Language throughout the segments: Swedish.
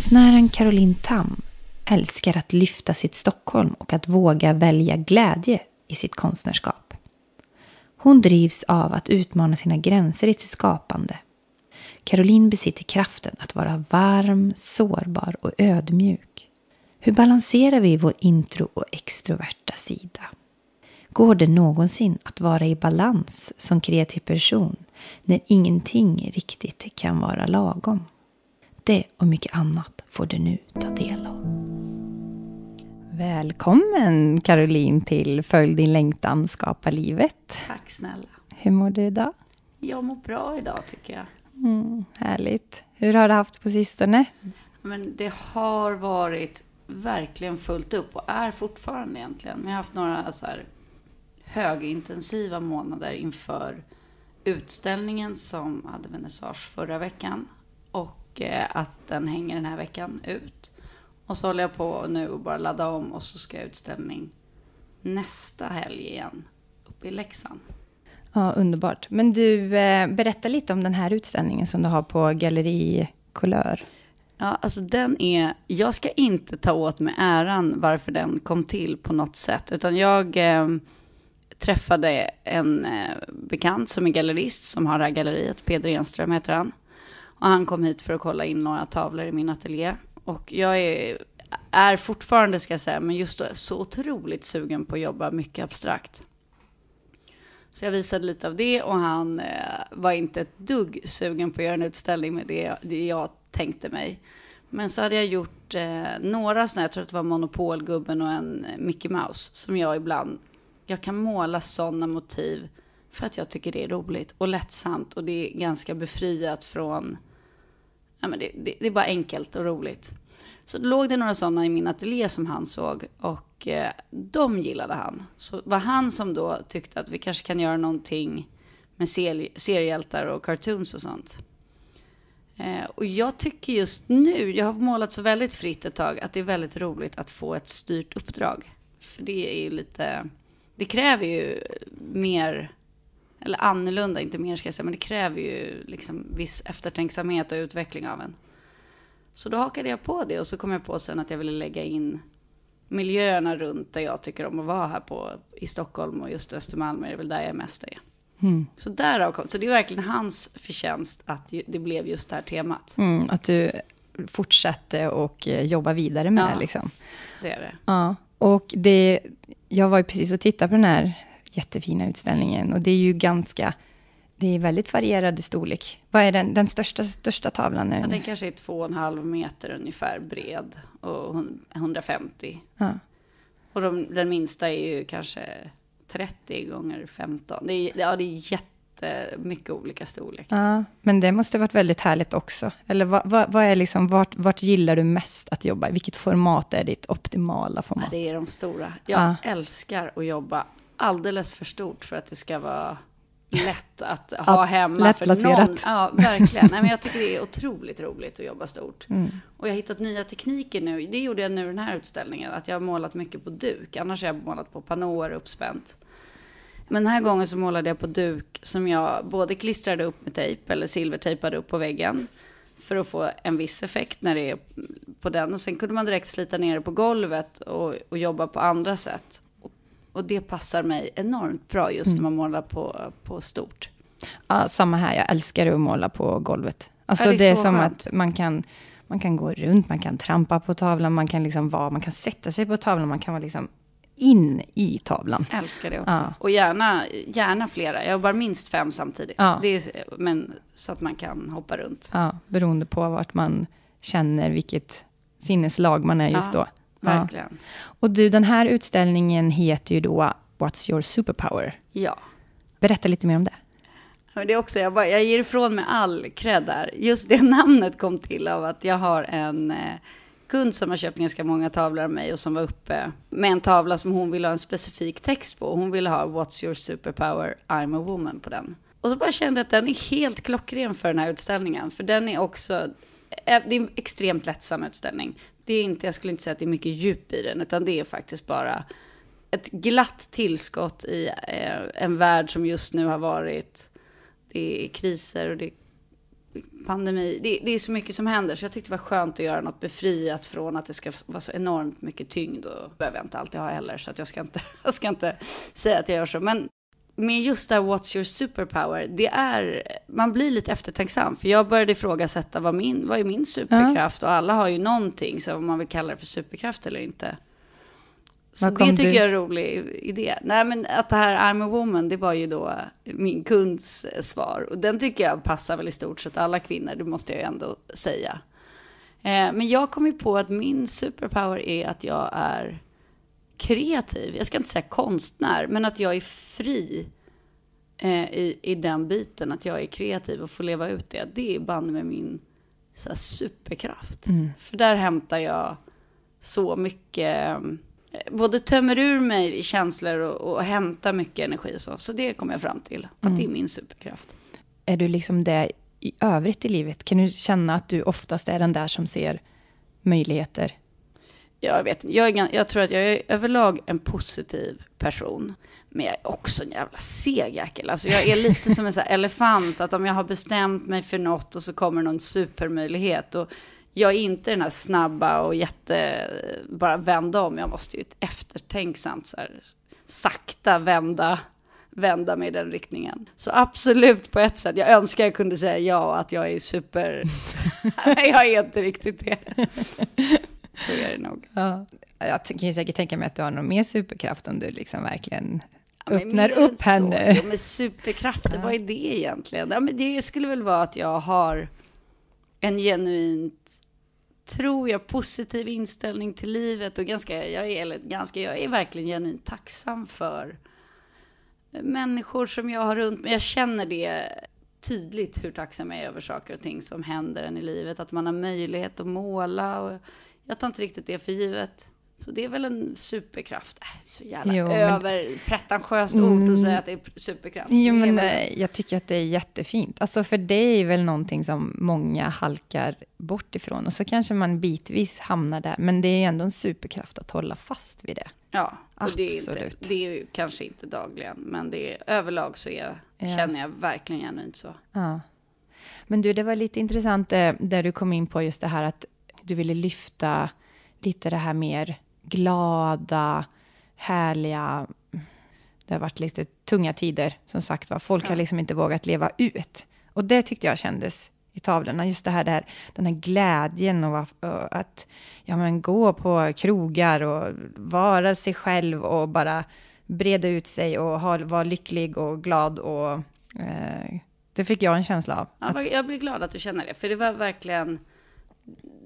Konstnären Caroline Tam älskar att lyfta sitt Stockholm och att våga välja glädje i sitt konstnärskap. Hon drivs av att utmana sina gränser i sitt skapande. Caroline besitter kraften att vara varm, sårbar och ödmjuk. Hur balanserar vi vår intro och extroverta sida? Går det någonsin att vara i balans som kreativ person när ingenting riktigt kan vara lagom? Det och mycket annat får du nu ta del av. Välkommen Caroline till Följ din längtan, skapa livet. Tack snälla. Hur mår du idag? Jag mår bra idag tycker jag. Mm, härligt. Hur har du haft på sistone? Men det har varit verkligen fullt upp och är fortfarande egentligen. Men jag har haft några så här högintensiva månader inför utställningen som hade vernissage förra veckan. Och att den hänger den här veckan ut. Och så håller jag på nu och bara ladda om och så ska jag utställning nästa helg igen uppe i Leksand. Ja, underbart. Men du, eh, berätta lite om den här utställningen som du har på Galleri Couleur. Ja, alltså den är, jag ska inte ta åt mig äran varför den kom till på något sätt, utan jag eh, träffade en eh, bekant som är gallerist, som har det här galleriet, Peder Enström heter han. Och han kom hit för att kolla in några tavlor i min ateljé. Och jag är, är fortfarande, ska jag säga, men just då så otroligt sugen på att jobba mycket abstrakt. Så jag visade lite av det och han eh, var inte ett dugg sugen på att göra en utställning med det, det jag tänkte mig. Men så hade jag gjort eh, några sådana, jag tror att det var Monopolgubben och en eh, Mickey Mouse, som jag ibland, jag kan måla sådana motiv för att jag tycker det är roligt och lättsamt och det är ganska befriat från ja, men det, det, det, är bara enkelt och roligt. Så det låg det några sådana i min ateljé som han såg och eh, de gillade han. Så var han som då tyckte att vi kanske kan göra någonting med seriehjältar och cartoons och sånt. Eh, och jag tycker just nu, jag har målat så väldigt fritt ett tag, att det är väldigt roligt att få ett styrt uppdrag. För det är ju lite, det kräver ju mer eller annorlunda, inte mer ska jag säga, men det kräver ju liksom viss eftertänksamhet och utveckling av en. Så då hakade jag på det och så kom jag på sen att jag ville lägga in miljöerna runt där jag tycker om att vara här på, i Stockholm och just Östermalm är väl där jag mest är. Mm. Så därav kom, så det är verkligen hans förtjänst att det blev just det här temat. Mm, att du fortsatte och eh, jobba vidare med ja, det liksom. det är det. Ja, och det, jag var ju precis och tittade på den här jättefina utställningen. Och det är ju ganska, det är väldigt varierad storlek. Vad är den, den största, största tavlan? Ja, den kanske är två och en halv meter ungefär bred och 150. Ja. Och de, den minsta är ju kanske 30 gånger 15. Det är, ja, det är jättemycket olika storlekar. Ja, men det måste varit väldigt härligt också. Eller vad, vad, vad, är liksom, vart, vart gillar du mest att jobba? Vilket format är ditt optimala format? Ja, det är de stora. Jag ja. älskar att jobba alldeles för stort för att det ska vara lätt att ha hemma. För någon. Ja, verkligen. Nej, men jag tycker det är otroligt roligt att jobba stort. Mm. Och jag har hittat nya tekniker nu. Det gjorde jag nu den här utställningen. Att jag har målat mycket på duk. Annars har jag målat på pannåer uppspänt. Men den här gången så målade jag på duk som jag både klistrade upp med tejp eller silvertejpade upp på väggen. För att få en viss effekt när det är på den. Och sen kunde man direkt slita ner det på golvet och, och jobba på andra sätt. Och det passar mig enormt bra just mm. när man målar på, på stort. Ja, samma här. Jag älskar att måla på golvet. Alltså Ja, det det är är, så som skönt. att man kan, man kan gå runt, man kan trampa på tavlan, man kan liksom vara, man kan sätta sig på tavlan, man kan vara liksom in i tavlan. Älskar det också. Ja. Och gärna, gärna flera. Jag jobbar minst fem samtidigt. Ja. Det är, men så att man kan hoppa runt. Ja, beroende på vart man känner vilket sinneslag man är just då. Verkligen. Och du, den här utställningen heter ju då What's your superpower? Ja. Berätta lite mer om det. Det är också, jag, bara, jag ger ifrån mig all cred där. Just det namnet kom till av att jag har en eh, kund som har köpt ganska många tavlor av mig och som var uppe med en tavla som hon ville ha en specifik text på. Hon ville ha What's your superpower? I'm a woman på den. Och så bara kände jag att den är helt klockren för den här utställningen. För den är också, eh, det är en extremt lättsam utställning. Det är inte, jag skulle inte säga att det är mycket djup i den, utan det är faktiskt bara ett glatt tillskott i eh, en värld som just nu har varit det är kriser och det är pandemi. Det, det är så mycket som händer så jag tyckte det var skönt att göra något befriat från att det ska vara så enormt mycket tyngd och behöver jag inte alltid ha heller så att jag ska inte, jag ska inte säga att jag gör så. Men med just det här What's your superpower, det är, man blir lite eftertänksam för jag började ifrågasätta vad, min, vad är min superkraft och alla har ju någonting så om man vill kalla det för superkraft eller inte. Så det tycker du- jag är en rolig idé. Nej men att det här I'm a woman, det var ju då min kunds eh, svar. Och den tycker jag passar väl i stort sett alla kvinnor, det måste jag ju ändå säga. Eh, men jag kom ju på att min superpower är att jag är kreativ. Jag ska inte säga konstnär, men att jag är fri eh, i, i den biten. Att jag är kreativ och får leva ut det. Det är banne med min så här, superkraft. För där hämtar jag så mycket, eh, både tömmer ur mig i känslor och, och hämtar mycket energi och så. Så det kommer jag fram till, att det är min superkraft. Är du liksom det i övrigt i livet? Kan du känna att du oftast är den där som ser möjligheter? Jag vet jag, är, jag tror att jag är överlag en positiv person. Men jag är också en jävla seg jäkel. Alltså jag är lite som en sån här elefant. Att om jag har bestämt mig för något och så kommer någon supermöjlighet. Och jag är inte den här snabba och jätte... Bara vända om. Jag måste ju eftertänksamt så här, sakta vända, vända mig i den riktningen. Så absolut på ett sätt. Jag önskar jag kunde säga ja att jag är super... Nej, jag är inte riktigt det. Så är det nog. Ja. Jag kan ju säkert tänka mig att du har någon mer superkraft om du liksom verkligen Ja, öppnar upp här nu. Jo, men superkrafter, vad är det egentligen? Ja, men det skulle väl vara att jag har en genuint, tror jag, positiv inställning till livet och ganska, jag är, eller ganska, jag är verkligen genuint tacksam för människor som jag har runt mig. Jag känner det tydligt hur tacksam jag är över saker och ting som händer en i livet. Att man har möjlighet att måla och jag tar inte riktigt det för givet. Så det är väl en superkraft. Äh, så jävla Jo, men- över pretentiöst ord att säga att det är superkraft. Jo, men väl- eh, jag tycker att det är jättefint. Alltså, för det är väl någonting som många halkar bort ifrån. Och så kanske man bitvis hamnar där. Men det är ju ändå en superkraft att hålla fast vid det. Ja, och det är, inte, Absolut. det är ju kanske inte dagligen, men det är, överlag så är, Ja. känner jag verkligen genuint så. Ja. Men du, det var lite intressant eh, där du kom in på just det här att du ville lyfta lite det här mer glada, härliga. Det har varit lite tunga tider, som sagt var. Folk har Ja. liksom inte vågat leva ut. Och det tyckte jag kändes i tavlorna. Just det här, det här den här glädjen och att- att ja, men gå på krogar och vara sig själv och bara breda ut sig och ha, vara lycklig och glad. Och, eh, det fick jag en känsla av. Ja, vad- jag blir glad att du känner det, för det var verkligen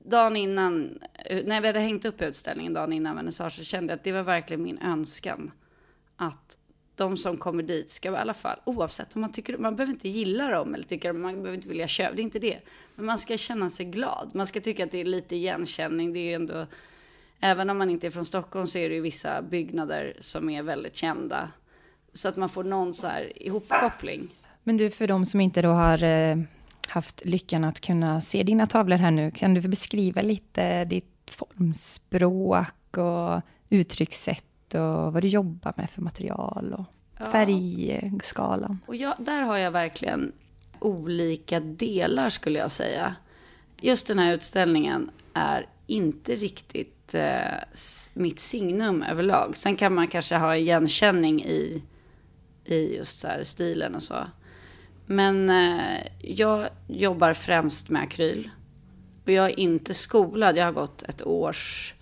dagen innan, eh, när vi hade hängt upp utställningen dagen innan vernissage, så kände jag att det var verkligen min önskan att de som kommer dit ska i alla fall, oavsett om man tycker, man behöver inte gilla dem eller tycker man behöver inte vilja köpa, det är inte det. Men man ska känna sig glad, man ska tycka att det är lite igenkänning, det är ju ändå, även om man inte är från Stockholm så är det ju vissa byggnader som är väldigt kända. Så att man får någon så här ihopkoppling. Men du, för de som inte då har eh, haft lyckan att kunna se dina tavlor här nu, kan du beskriva lite ditt formspråk och uttryckssätt och vad du jobbar med för material och Ja. färgskalan? Och jag, där har jag verkligen olika delar skulle jag säga. Just den här utställningen är inte riktigt eh, mitt signum överlag. Sen kan man kanske ha igenkänning i, i just så stilen och så. Men eh, jag jobbar främst med akryl. Och jag är inte skolad. Jag har gått ett års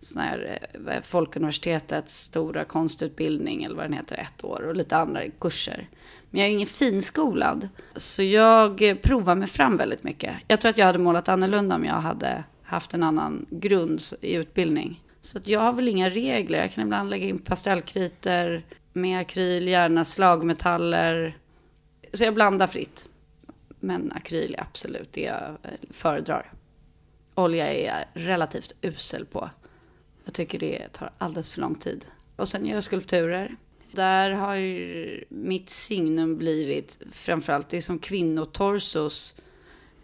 sån här, eh, Folkuniversitetets stora konstutbildning eller vad den heter, ett år och lite andra kurser. Men jag är ingen finskolad. Så jag provar mig fram väldigt mycket. Jag tror att jag hade målat annorlunda om jag hade haft en annan grund i utbildning. Så att jag har väl inga regler. Jag kan ibland lägga in pastellkritor med akryl, gärna slagmetaller. Så jag blandar fritt. Men akryl är absolut det jag eh, föredrar. Olja är jag relativt usel på. Jag tycker det tar alldeles för lång tid. Och sen gör jag skulpturer. Där har mitt signum blivit framförallt det är som kvinnotorsos.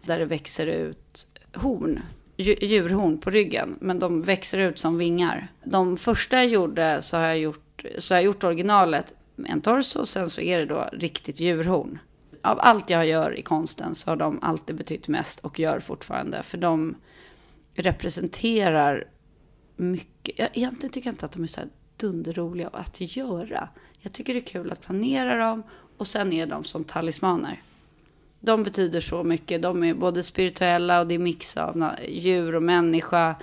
Där det växer ut horn, djurhorn på ryggen. Men de växer ut som vingar. De första jag gjorde så har jag gjort, så har jag gjort originalet en torso. Och sen så är det då riktigt djurhorn. Av allt jag gör i konsten så har de alltid betytt mest och gör fortfarande. För de representerar mycket. Jag, egentligen tycker jag inte att de är så här dunderroliga att göra. Jag tycker det är kul att planera dem och sen är de som talismaner. De betyder så mycket. De är både spirituella och det är mix av djur och människa.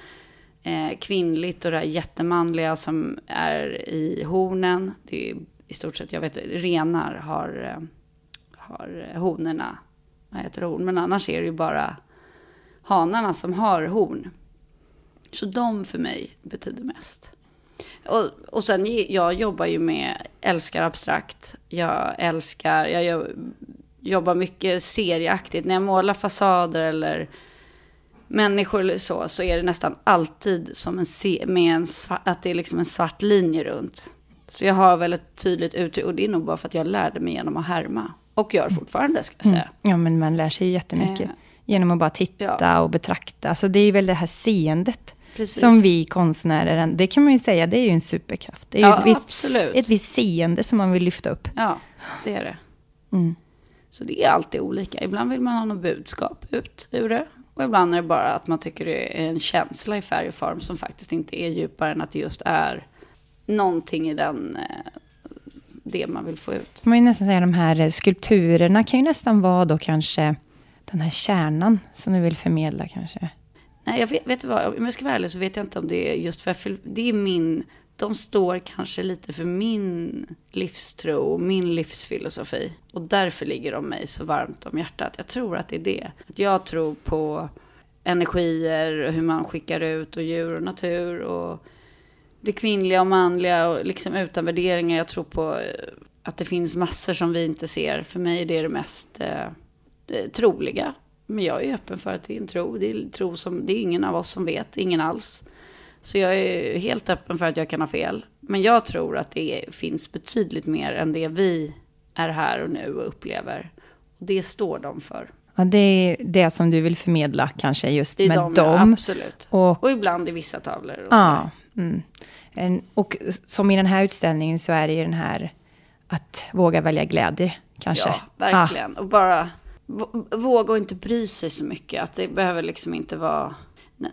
Eh, kvinnligt och det här jättemanliga som är i hornen. Det är i stort sett, jag vet renar har, eh, har eh, honorna. Vad heter horn? Men annars är det ju bara hanarna som har horn. Så de för mig betyder mest. Och, och sen, jag jobbar ju med, älskar abstrakt. Jag älskar, jag jobbar mycket serieaktigt. När jag målar fasader eller människor eller så, så är det nästan alltid som en, med en att det är liksom en svart linje runt. Så jag har väl ett tydligt uttryck, och det är nog bara för att jag lärde mig genom att härma. Och gör fortfarande, ska jag säga. Mm. Ja, men man lär sig ju jättemycket. Eh, genom att bara titta ja. och betrakta. Alltså det är väl det här seendet Precis. Som vi konstnärer, det kan man ju säga, det är ju en superkraft. Det är ja, ett, visst, ett visst seende som man vill lyfta upp. Ja, det är det. Mm. Så det är alltid olika. Ibland vill man ha något budskap ut ur det. Och ibland är det bara att man tycker det är en känsla i färg och form som faktiskt inte är djupare än att det just är någonting i den, eh, det man vill få ut. Man kan ju nästan säga de här skulpturerna kan ju nästan vara då kanske den här kärnan som du vill förmedla kanske. Nej, jag vet, vet du vad, om jag ska vara ärlig så vet jag inte om det är just för, det är min, de står kanske lite för min livstro, min livsfilosofi. Och därför ligger de mig så varmt om hjärtat. Jag tror att det är det. Att jag tror på energier, hur man skickar ut och djur och natur och det kvinnliga och manliga och liksom utan värderingar. Jag tror på eh, att det finns massor som vi inte ser. För mig är det det mest eh, troliga. Men jag är öppen för att det är en tro. Det är, tro som, det är ingen av oss som vet, ingen alls. Så jag är helt öppen för att jag kan ha fel. Men jag tror att det finns betydligt mer än det vi är här och nu och upplever. Och det står de för. Ja, det är det som du vill förmedla kanske just det är med de, dem. Absolut. Och, och ibland i vissa tavlor. Och, ja, mm. en, och som i den här utställningen så är det ju den här att våga välja glädje kanske. Ja, verkligen. Ah. Och bara våga och inte bry sig så mycket. Att det behöver liksom inte vara...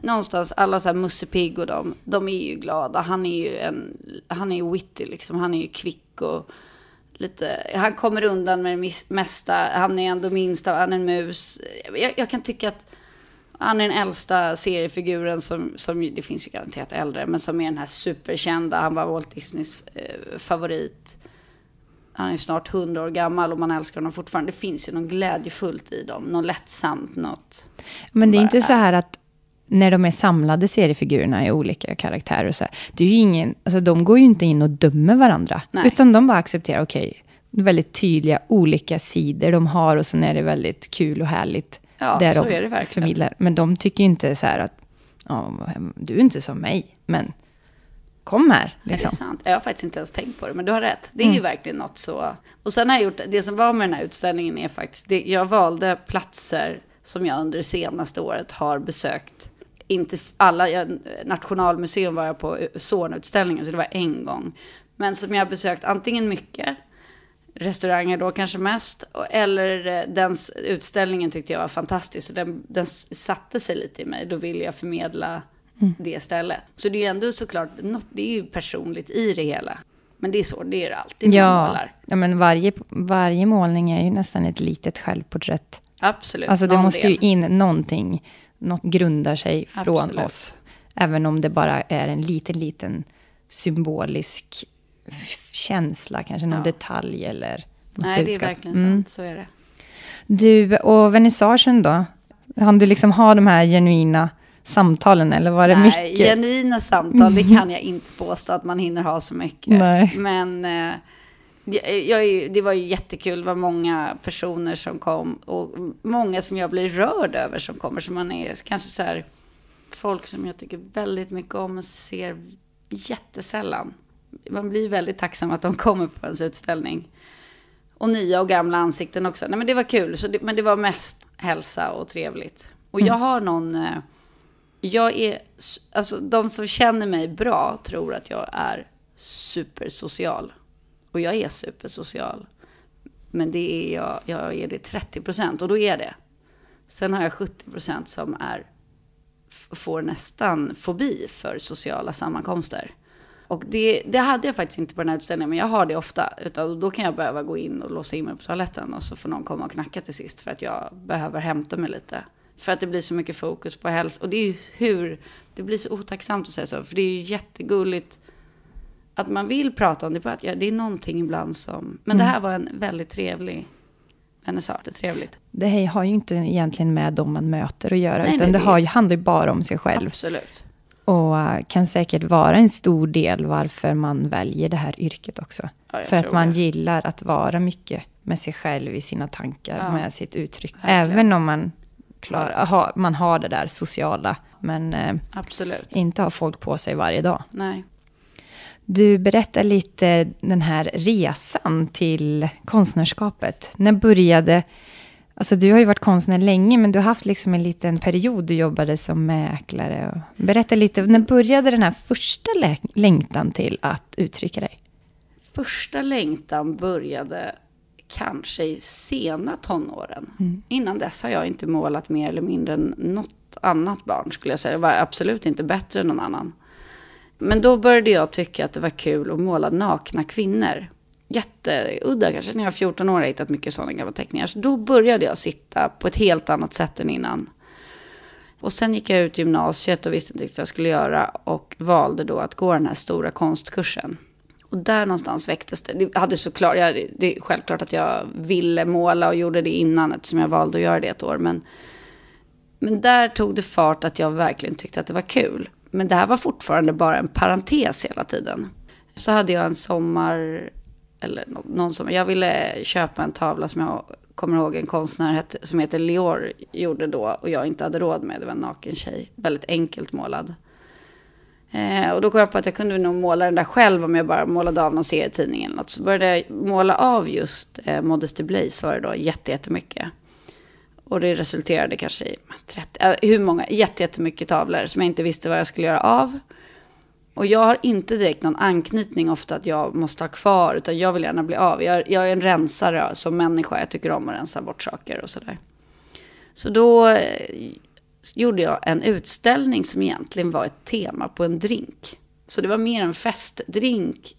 Någonstans, alla så här Musse Pigg och de, de är ju glada. Han är ju en, han är ju witty liksom. Han är ju kvick och lite, han kommer undan med det mesta. Han är ändå minst av, han är en mus. Jag, jag, kan tycka att han är den äldsta seriefiguren som, som, det finns ju garanterat äldre, men som är den här superkända. Han var Walt Disneys eh, favorit. Han är snart hundra år gammal och man älskar honom fortfarande. Det finns ju något glädjefullt i dem, något lättsamt, något... Men det är inte så här att när de är samlade seriefigurerna i olika karaktärer och så här, det är ju ingen, alltså de går ju inte in och dömer varandra. Nej. Utan de bara accepterar, okej, okay, väldigt tydliga olika sidor de har och sen är det väldigt kul och härligt. Ja, där så de är det verkligen. Förmedlar. Men de tycker inte så här att, ja, du är inte som mig, men kom här. Liksom. Är det sant? Jag har faktiskt inte ens tänkt på det, men du har rätt. Det är mm. ju verkligen något så. Och sen har jag gjort, det som var med den här utställningen är faktiskt, det, jag valde platser som jag under det senaste året har besökt. Inte alla, jag, Nationalmuseum var jag på Zornutställningen, så det var en gång. Men som jag har besökt antingen mycket, restauranger då kanske mest, eller eh, den utställningen tyckte jag var fantastisk. Så den, den satte sig lite i mig. Då ville jag förmedla mm. det stället. Så det är ju ändå såklart, något, det är ju personligt i det hela. Men det är så, det är alltid när man Ja, målar. ja men varje, varje målning är ju nästan ett litet självporträtt. Absolut. Alltså det måste del. ju in någonting, något grundar sig från Absolut. oss. Även om det bara är en liten, liten symbolisk känsla, kanske någon Ja. detalj eller Nej, det är budskap. verkligen Mm. sant. Så är det. Du, och vernissagen då? Han du liksom ha de här genuina samtalen eller var det Nej, mycket? genuina samtal, det kan jag inte påstå att man hinner ha så mycket. Nej. Men eh, jag, jag, det var ju jättekul, det var många personer som kom och många som jag blir rörd över som kommer. Så man är kanske så här, folk som jag tycker väldigt mycket om och ser jättesällan. Man blir väldigt tacksam att de kommer på ens utställning. Och nya och gamla ansikten också. Nej men det var kul, så det, men det var mest hälsa och trevligt. Och jag har någon... Eh, jag är... Alltså de som känner mig bra tror att jag är supersocial. Och jag är supersocial. Men det är jag, jag är det 30 procent och då är det. Sen har jag 70 procent som är, får nästan fobi för sociala sammankomster. Och det, det hade jag faktiskt inte på den här utställningen, men jag har det ofta. Utan då kan jag behöva gå in och låsa in mig på toaletten och så får någon komma och knacka till sist för att jag behöver hämta mig lite. För att det blir så mycket fokus på hälsa. Och det är ju hur, det blir så otacksamt att säga så, för det är ju jättegulligt att man vill prata om det. På att, ja, det är någonting ibland som... Men det här var en väldigt trevlig vernissage. Det är trevligt. Det här har ju inte egentligen med dem man möter att göra, Nej, utan nej, det, det- har ju, handlar ju bara om sig själv. Absolut. Och eh, kan säkert vara en stor del varför man väljer det här yrket också. Ja, För att man det. gillar att vara mycket med sig själv i sina tankar, Ja, med sitt uttryck. verkligen. Även om man, klar, ha, man har det där sociala, men eh, inte har folk på sig varje dag. Nej. Du berättar lite den här resan till konstnärskapet. När började... Alltså du har ju varit konstnär länge, men du har haft liksom en liten period du jobbade som mäklare. Berätta lite, när började den här första lä- längtan till att uttrycka dig? Första längtan började kanske i sena tonåren. Innan dess har jag inte målat mer eller mindre än något annat barn skulle jag säga. Jag var absolut inte bättre än någon annan. Men då började jag tycka att det var kul att måla nakna kvinnor. Jätteudda kanske, när jag var 14 år har jag hittat mycket sådana gamla teckningar. Så då började jag sitta på ett helt annat sätt än innan. Och sen gick jag ut gymnasiet och visste inte riktigt vad jag skulle göra. Och valde då att gå den här stora konstkursen. Och där någonstans väcktes det. Det, hade såklart, jag, det är självklart att jag ville måla och gjorde det innan eftersom jag valde att göra det ett år. Men, men där tog det fart att jag verkligen tyckte att det var kul. Men det här var fortfarande bara en parentes hela tiden. Så hade jag en sommar, eller någon som, jag ville köpa en tavla som jag kommer ihåg en konstnär som heter Lior gjorde då och jag inte hade råd med. Det var en naken tjej, väldigt enkelt målad. Eh, och då kom jag på att jag kunde nog måla den där själv om jag bara målade av någon serietidning eller något. Så började jag måla av just eh, Modesty Blaze var det då jättemycket. Och det resulterade kanske i 30, äh, eh, hur många, jättemycket tavlor som jag inte visste vad jag skulle göra av. Och jag har inte direkt någon anknytning ofta att jag måste ha kvar, utan jag vill gärna bli av. Jag, jag är en rensare som människa, jag tycker om att rensa bort saker och sådär. Så då eh, gjorde jag en utställning som egentligen var ett tema på en drink. Så det var mer en festdrink.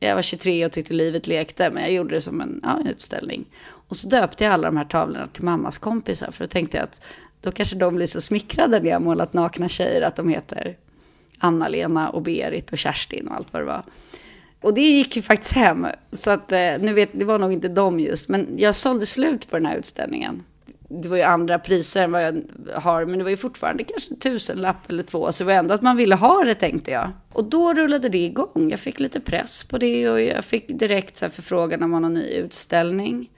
Jag var 23 och tyckte livet lekte, men jag gjorde det som en, ja, en utställning. Och så döpte jag alla de här tavlorna till mammas kompisar, för då tänkte jag att då kanske de blir så smickrade när jag har målat nakna tjejer att de heter Anna-Lena och Berit och Kerstin och allt vad det var. Och det gick ju faktiskt hem. Så att, eh, nu vet, det var nog inte dem just, men jag sålde slut på den här utställningen. Det var ju andra priser än vad jag har, men det var ju fortfarande kanske en tusenlapp eller två. Så det var ändå att man ville ha det tänkte jag. Och då rullade det igång. Jag fick lite press på det och jag fick direkt så här förfrågan om någon ny utställning.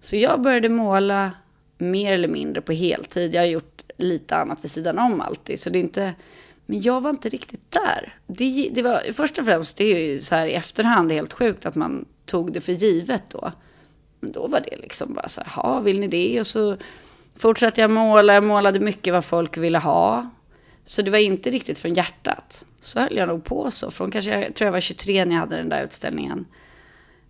Så jag började måla mer eller mindre på heltid. Jag har gjort lite annat vid sidan om alltid. Så det är inte... Men jag var inte riktigt där. Det, det var, först och främst, det är ju så här i efterhand helt sjukt att man tog det för givet då. Men då var det liksom bara så här, ja, vill ni det? Och så fortsatte jag måla. Jag målade mycket vad folk ville ha. Så det var inte riktigt från hjärtat. Så höll jag nog på så. Från kanske, jag tror jag var 23 när jag hade den där utställningen.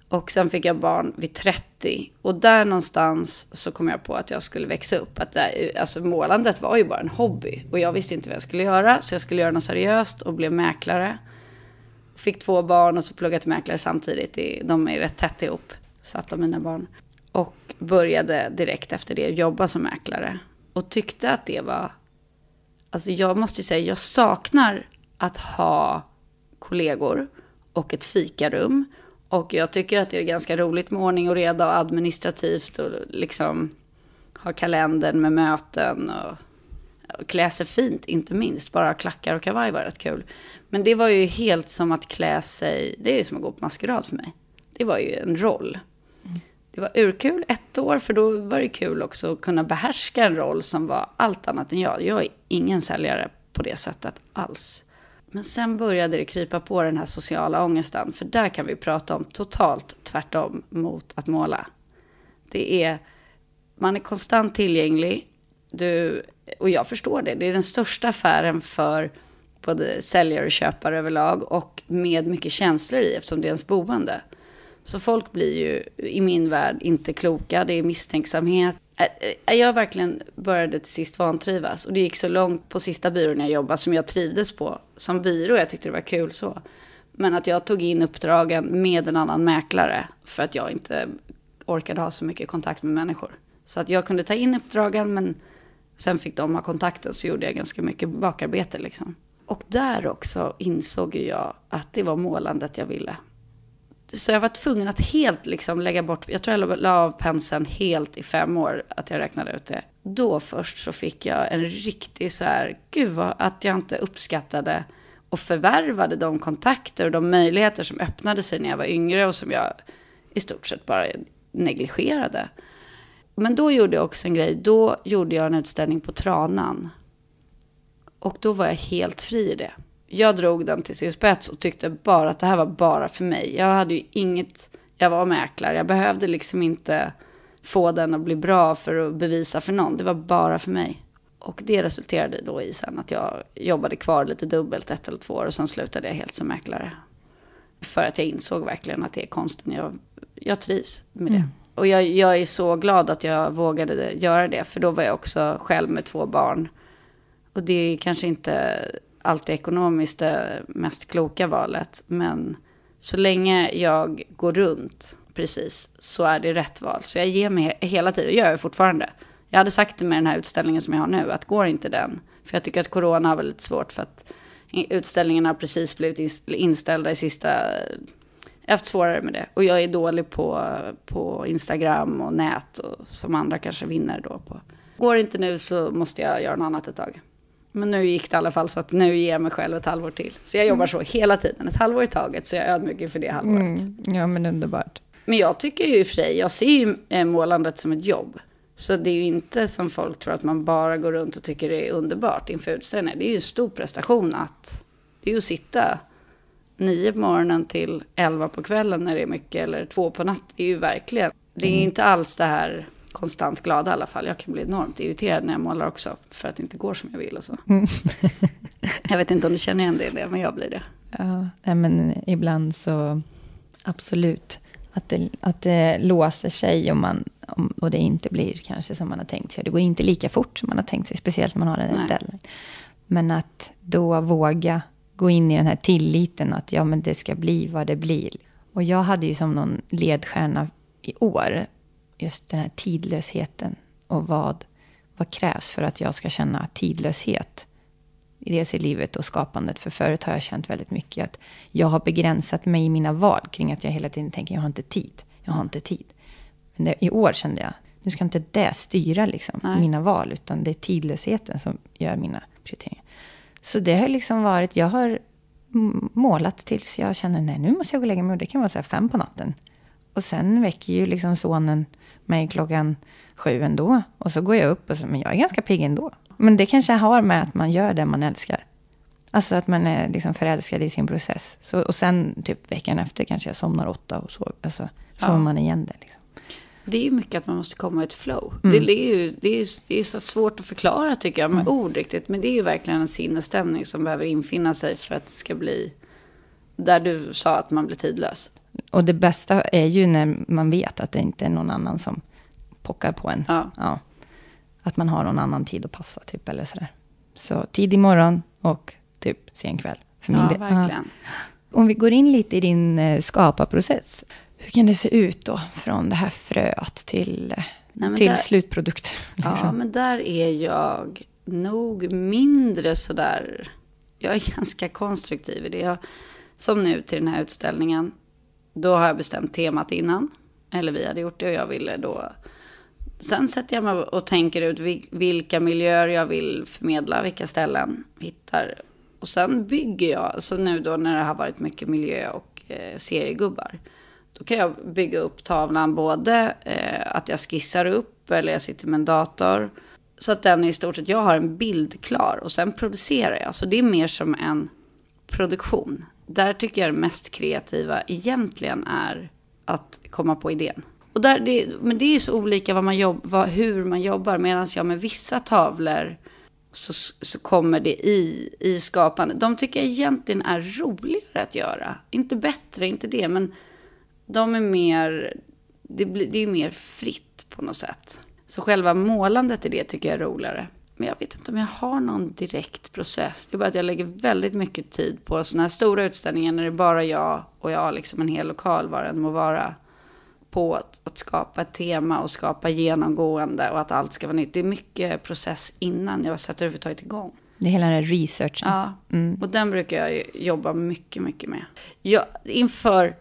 Och sen fick jag barn vid 30. Och där någonstans så kom jag på att jag skulle växa upp. Att det, alltså målandet var ju bara en hobby. Och jag visste inte vad jag skulle göra. Så jag skulle göra något seriöst och blev mäklare. Fick två barn och så pluggade till mäklare samtidigt. De är rätt tätt ihop, satt av mina barn. Och började direkt efter det jobba som mäklare. Och tyckte att det var... Alltså jag måste ju säga, jag saknar att ha kollegor och ett fikarum. Och jag tycker att det är ganska roligt med ordning och reda och administrativt och liksom ha kalendern med möten och, och klä sig fint, inte minst. Bara klackar och kavaj var rätt kul. Men det var ju helt som att klä sig, det är ju som att gå på maskerad för mig. Det var ju en roll. Det var urkul ett år, för då var det kul också att kunna behärska en roll som var allt annat än jag. Jag är ingen säljare på det sättet alls. Men sen började det krypa på den här sociala ångesten, för där kan vi prata om totalt tvärtom mot att måla. Det är, man är konstant tillgänglig, du, och jag förstår det, det är den största affären för både säljare och köpare överlag och med mycket känslor i eftersom det är ens boende. Så folk blir ju i min värld inte kloka, det är misstänksamhet. Äh, äh, jag verkligen började till sist vantrivas och det gick så långt på sista byrån jag jobbade som jag trivdes på som byrå, jag tyckte det var kul så. Men att jag tog in uppdragen med en annan mäklare för att jag inte orkade ha så mycket kontakt med människor. Så att jag kunde ta in uppdragen men sen fick de ha kontakten så gjorde jag ganska mycket bakarbete liksom. Och där också insåg jag att det var målandet jag ville. Så jag var tvungen att helt liksom lägga bort, jag tror jag la av penseln helt i fem år, att jag räknade ut det. Då först så fick jag en riktig så här, gud vad, att jag inte uppskattade och förvärvade de kontakter och de möjligheter som öppnade sig när jag var yngre och som jag i stort sett bara negligerade. Men då gjorde jag också en grej, då gjorde jag en utställning på Tranan och då var jag helt fri i det. Jag drog den till sin spets och tyckte bara att det här var bara för mig. Jag hade ju inget, jag var mäklare, jag behövde liksom inte få den att bli bra för att bevisa för någon. Det var bara för mig. Och det resulterade då i sen att jag jobbade kvar lite dubbelt ett eller två år och sen slutade jag helt som mäklare. För att jag insåg verkligen att det är konsten, jag, jag trivs med det. Mm. Och jag, jag är så glad att jag vågade göra det, för då var jag också själv med två barn och det är kanske inte alltid ekonomiskt det mest kloka valet. Men så länge jag går runt precis så är det rätt val. Så jag ger mig hela tiden, det gör jag fortfarande. Jag hade sagt det med den här utställningen som jag har nu, att går inte den, för jag tycker att corona har väldigt svårt för att utställningen har precis blivit inställda i sista... Jag har haft svårare med det. Och jag är dålig på, på Instagram och nät, och, som andra kanske vinner då på. Går inte nu så måste jag göra något annat ett tag. Men nu gick det i alla fall så att nu ger jag mig själv ett halvår till. Så jag jobbar så hela tiden, ett halvår i taget, så jag är ödmjuk för det halvåret. Mm, ja, men underbart. Men jag tycker ju i och för sig, jag ser ju eh, målandet som ett jobb. Så det är ju inte som folk tror att man bara går runt och tycker det är underbart inför utställningen. Det är ju en stor prestation att, det är ju att sitta nio på morgonen till elva på kvällen när det är mycket, eller två på natten. Det är ju verkligen, det är mm. inte alls det här konstant glada i alla fall. Jag kan bli enormt irriterad när jag målar också. För att det inte går som jag vill och så. Mm. jag vet inte om du känner igen det, det men jag blir det. Ja, men ibland så absolut. Att det, att det låser sig om man, och det inte blir kanske som man har tänkt sig. Det går inte lika fort som man har tänkt sig, speciellt när man har en deadline. Men att då våga gå in i den här tilliten att ja, men det ska bli vad det blir. Och jag hade ju som någon ledstjärna i år just den här tidlösheten och vad, vad krävs för att jag ska känna tidlöshet. Dels i livet och skapandet. För förut har jag känt väldigt mycket att jag har begränsat mig i mina val kring att jag hela tiden tänker jag har inte tid. Jag har inte tid. Men det, i år kände jag, nu ska inte det styra liksom, mina val, utan det är tidlösheten som gör mina prioriteringar. Så det har liksom varit, jag har målat tills jag känner, nej nu måste jag gå och lägga mig. Det kan vara så fem på natten. Och sen väcker ju liksom sonen mig klockan sju ändå. Och så går jag upp och så, men jag är ganska pigg ändå. Men det kanske har med att man gör det man älskar. Alltså att man är liksom förälskad i sin process. Så, och sen typ veckan efter kanske jag somnar åtta och så, alltså, sover ja. man igen det. Liksom. Det är ju mycket att man måste komma i ett flow. Mm. Det, är ju det är, det är så svårt att förklara tycker jag med mm. ord riktigt. Men det är ju verkligen en sinnesstämning som behöver infinna sig för att det ska bli där du sa att man blir tidlös. Och det bästa är ju när man vet att det inte är någon annan som pockar på en. Ja. ja. Att man har någon annan tid att passa, typ, eller sådär. Så tidig morgon och typ sen kväll. För min ja, del. verkligen. Ja. om vi går in lite i din eh, skaparprocess. Hur kan det se ut då från det här fröet till, eh, Nej, till där- slutprodukt? Ja, Liksom? men där är jag nog mindre sådär... Jag är ganska konstruktiv i det. Jag, som nu till den här utställningen. Då har jag bestämt temat innan. Eller vi hade gjort det och jag ville då... Sen sätter jag mig och tänker ut vilka miljöer jag vill förmedla, vilka ställen hittar. Och sen bygger jag, så nu då när det har varit mycket miljö och eh, seriegubbar. Då kan jag bygga upp tavlan både eh, att jag skissar upp eller jag sitter med en dator. Så att den är i stort sett, jag har en bild klar och sen producerar jag. Så det är mer som en produktion. Där tycker jag det mest kreativa egentligen är att komma på idén. Och där, det, men det är ju så olika vad man jobb, vad, hur man jobbar. Medan jag med vissa tavlor så, så kommer det i, i skapande. De tycker jag egentligen är roligare att göra. Inte bättre, inte det, men de är mer, det, blir, det är mer fritt på något sätt. Så själva målandet i det tycker jag är roligare. Men jag vet inte om jag har någon direkt process. Det är bara att jag lägger väldigt mycket tid på sådana här stora utställningar när det är bara jag och jag har liksom en hel lokal, vad den må vara, på att, att skapa ett tema och skapa genomgående och att allt ska vara nytt. Det är mycket process innan jag sätter överhuvudtaget igång. Det är hela den här researchen. Ja, och den brukar jag jobba mycket, mycket med. Jag, inför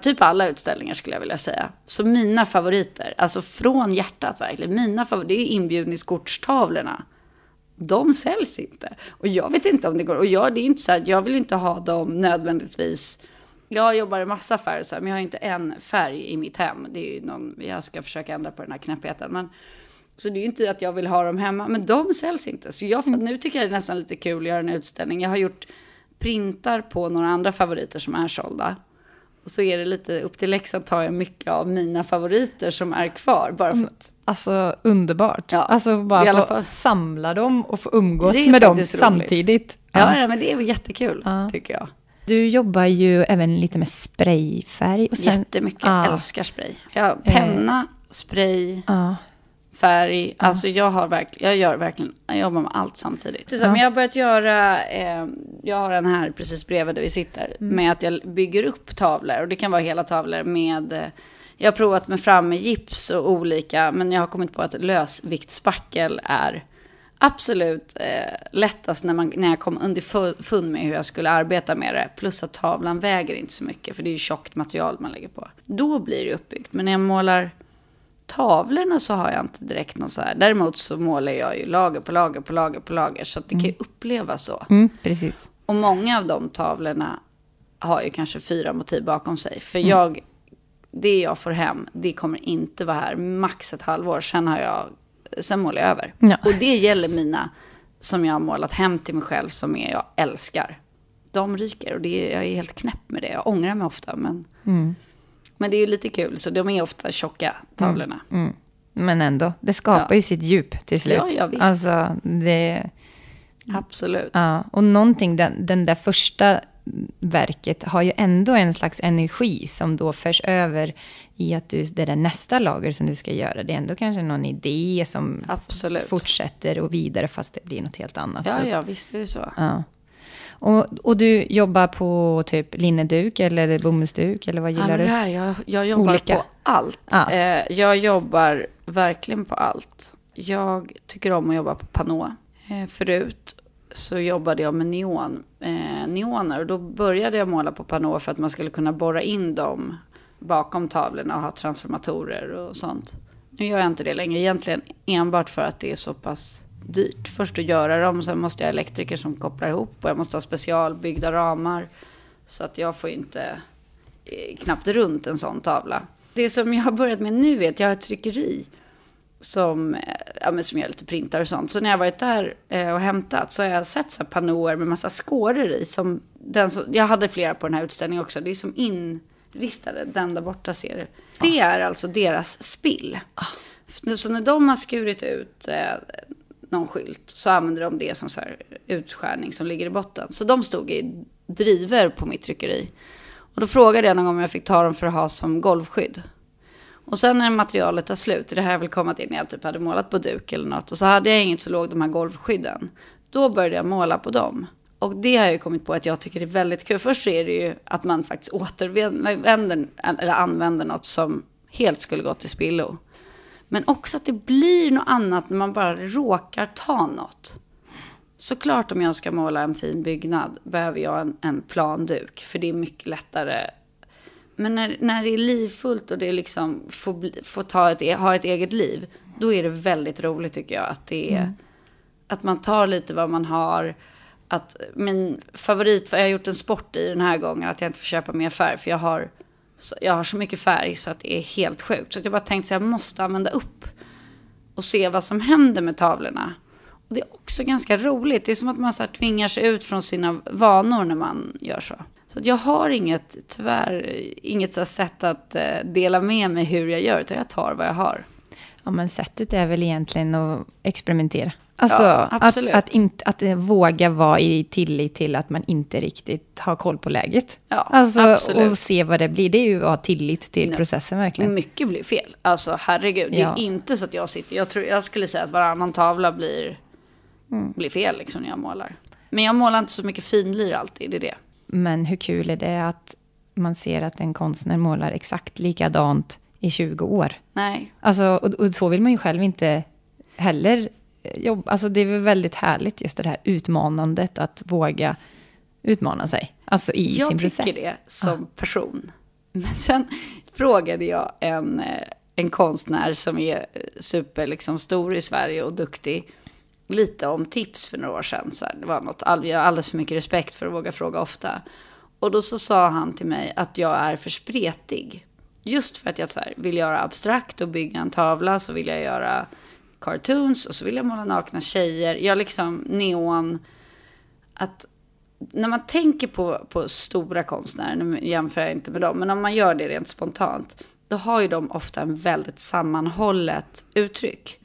typ alla utställningar skulle jag vilja säga. Så mina favoriter, alltså från hjärtat verkligen, mina favoriter, det är inbjudningskortstavlorna. De säljs inte. Och jag vet inte om det går. Och jag, det är inte så här, jag vill inte ha dem nödvändigtvis. Jag jobbar i massa färger, så här, men jag har inte en färg i mitt hem. Det är ju någon, jag ska försöka ändra på den här knäppheten. Men, så det är ju inte att jag vill ha dem hemma, men de säljs inte. Så jag, nu tycker jag det är nästan lite kul att göra en utställning. Jag har gjort printar på några andra favoriter som är sålda. Och så är det lite, upp till Leksand tar jag mycket av mina favoriter som är kvar. Bara för att, Alltså underbart. Ja, alltså bara få samla dem och få umgås med dem roligt. samtidigt. ja, ja, men det är jättekul, Ja. tycker jag. Du jobbar ju även lite med sprayfärg. Och sen, Jättemycket, Ja. älskar spray. Ja, penna, spray, Ja. Färg. Alltså jag har verkligen, jag gör verkligen, jag jobbar med allt samtidigt. Så, Ja. Men jag har börjat göra, eh, jag har den här precis bredvid där vi sitter, Mm. med att jag bygger upp tavlor. Och det kan vara hela tavlor med, jag har provat med fram med gips och olika, men jag har kommit på att lösviktsspackel är absolut eh, lättast när, man, när jag kom underfund med hur jag skulle arbeta med det. Plus att tavlan väger inte så mycket, för det är ju tjockt material man lägger på. Då blir det uppbyggt. Men när jag målar tavlorna så har jag inte direkt någon så här. Däremot så målar jag ju lager på lager på lager på lager. Så att det kan ju upplevas så. Mm, precis. Och många av de tavlorna har ju kanske fyra motiv bakom sig. För Mm. jag, det jag får hem, det kommer inte vara här max ett halvår. Sen har jag, sen målar jag över. Ja. Och det gäller mina som jag har målat hem till mig själv, som är, jag älskar. De ryker och det är, jag är helt knäpp med det. Jag ångrar mig ofta, men, Mm. Men det är ju lite kul. Så de är ofta tjocka, tavlorna. Mm. Men ändå, det skapar Ja. ju sitt djup till slut. Ja, ja, visst. Alltså, det... Absolut. Ja, och någonting, den, den där första verket har ju ändå en slags energi som då förs över i att du, det där nästa lager som du ska göra, det är ändå kanske någon idé som Absolut. fortsätter och vidare fast det blir något helt annat. Ja, Så- ja, visst är det så. ja. Och, och du jobbar på typ linneduk eller bomullsduk eller vad Ja, gillar det du? här, jag, jag jobbar Olika. på allt. Ja. Eh, jag jobbar verkligen på allt. Jag tycker om att jobba på panå. Eh, förut så jobbade jag med neon, eh, neoner och då började jag måla på panå för att man skulle kunna borra in dem bakom tavlorna och ha transformatorer och sånt. Nu gör jag inte det längre, egentligen enbart för att det är så pass dyrt. Först att göra dem, sen måste jag ha elektriker som kopplar ihop och jag måste ha specialbyggda ramar. Så att jag får inte eh, knappt runt en sån tavla. Det som jag har börjat med nu är att jag har ett tryckeri som, eh, ja, men som gör lite printar och sånt. Så när jag har varit där eh, och hämtat så har jag sett så här panoer med massa skåror i. Som den som, jag hade flera på den här utställningen också. Det är som inristade, den där borta ser du. Det är alltså deras spill. Så när de har skurit ut någon skylt så använder de det som så här utskärning som ligger i botten. Så de stod i driver på mitt tryckeri. Och då frågade jag någon gång om jag fick ta dem för att ha som golvskydd. Och sen när materialet tar slut, det här jag vill komma till när jag typ hade målat på duk eller något. Och så hade jag inget så låg de här golvskydden. Då började jag måla på dem. Och det har jag ju kommit på att jag tycker är väldigt kul. Först så är det ju att man faktiskt återvänder, eller använder något som helt skulle gå till spillo. Men också att det blir något annat när man bara råkar ta något. Såklart om jag ska måla en fin byggnad behöver jag en, en planduk. För det är mycket lättare. Men när, när det är livfullt och det liksom får, får ta ett, e, ha ett eget liv. Då är det väldigt roligt tycker jag. Att, det är, mm. att man tar lite vad man har. Att min favorit, för jag har gjort en sport i den här gången. Att jag inte får köpa mer färg. För jag har, jag har så mycket färg så att det är helt sjukt. Så jag bara tänkte att jag måste använda upp. Och se vad som händer med tavlorna. Och det är också ganska roligt. Det är som att man så här tvingar sig ut från sina vanor när man gör så. Så jag har inget, tyvärr, inget så sätt att eh, dela med mig hur jag gör, utan jag tar vad jag har. Ja, men sättet är väl egentligen att experimentera. Alltså ja, att, att, inte, att våga vara i tillit till att man inte riktigt har koll på läget. Ja, alltså, absolut. Och se vad det blir. Det är ju att ha tillit till Nej. processen verkligen. Mycket blir fel. Alltså herregud. Det är inte så att jag sitter... Jag, tror, jag skulle säga att varannan tavla blir mm. blir fel liksom när jag målar. Men jag målar inte så mycket finlir alltid, det är det. Men hur kul är det att man ser att en konstnär målar exakt likadant i 20 år? Nej. Alltså, och, och så vill man ju själv inte heller jobba. Alltså det är väl väldigt härligt just det här utmanandet att våga utmana sig. Alltså i jag sin process. Jag tycker det som ah. person. Men sen frågade jag en, eh, en konstnär som är super liksom, stor i Sverige och duktig lite om tips för några år sedan. Så här, det var något, jag har alldeles för mycket respekt för att våga fråga ofta. Och då så sa han till mig att jag är för spretig. Just för att jag så här, vill göra abstrakt och bygga en tavla så vill jag göra cartoons och så vill jag måla nakna tjejer. Jag liksom neon. Att när man tänker på, på stora konstnärer, nu jämför jag inte med dem, men om man gör det rent spontant, då har ju de ofta en väldigt sammanhållet uttryck.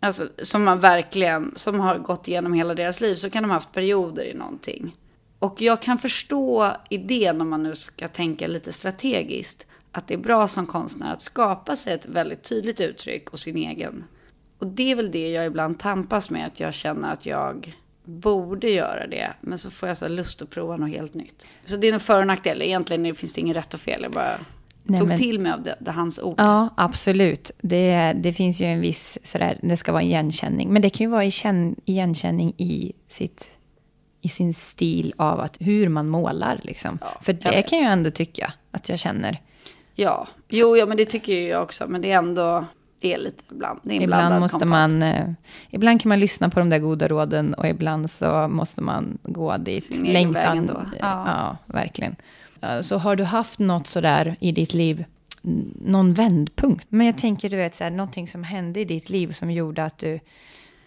Alltså som man verkligen, som har gått igenom hela deras liv, så kan de ha haft perioder i någonting. Och jag kan förstå idén om man nu ska tänka lite strategiskt, att det är bra som konstnär att skapa sig ett väldigt tydligt uttryck och sin egen. Och det är väl det jag ibland tampas med, att jag känner att jag borde göra det, men så får jag så lust att prova något helt nytt. Så det är nog för och nackdel, egentligen finns det inget rätt och fel, jag bara Nej, tog men, till mig av det, det, hans ord. Ja, absolut. Det, det finns ju en viss, sådär, det ska vara igenkänning. Men det kan ju vara igenkänning i, sitt, i sin stil av att, hur man målar. Liksom. Ja, För det vet. kan jag ändå tycka att jag känner. Ja, jo, ja, men det tycker jag också. Men det är ändå, det är lite ibland. Det är ibland måste kompat. man, eh, ibland kan man lyssna på de där goda råden och ibland så måste man gå dit. Sin längtan. Då. Ja. ja, verkligen. Så har du haft något sådär i ditt liv, någon vändpunkt? Men jag tänker, du vet, så här, någonting som hände i ditt liv som gjorde att du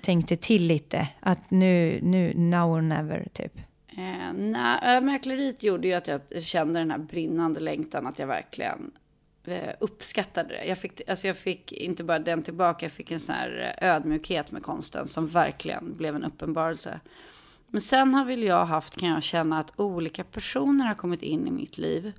tänkte till lite. Att nu, nu, now or never, typ. Eh, nej, mäkleriet gjorde ju att jag kände den här brinnande längtan, att jag verkligen eh, Eh, uppskattade det. Jag fick, alltså jag fick inte bara den tillbaka, jag fick en sån här eh, ödmjukhet med konsten som verkligen blev en uppenbarelse. Men sen har väl jag haft, kan jag känna, att olika personer har kommit in i mitt liv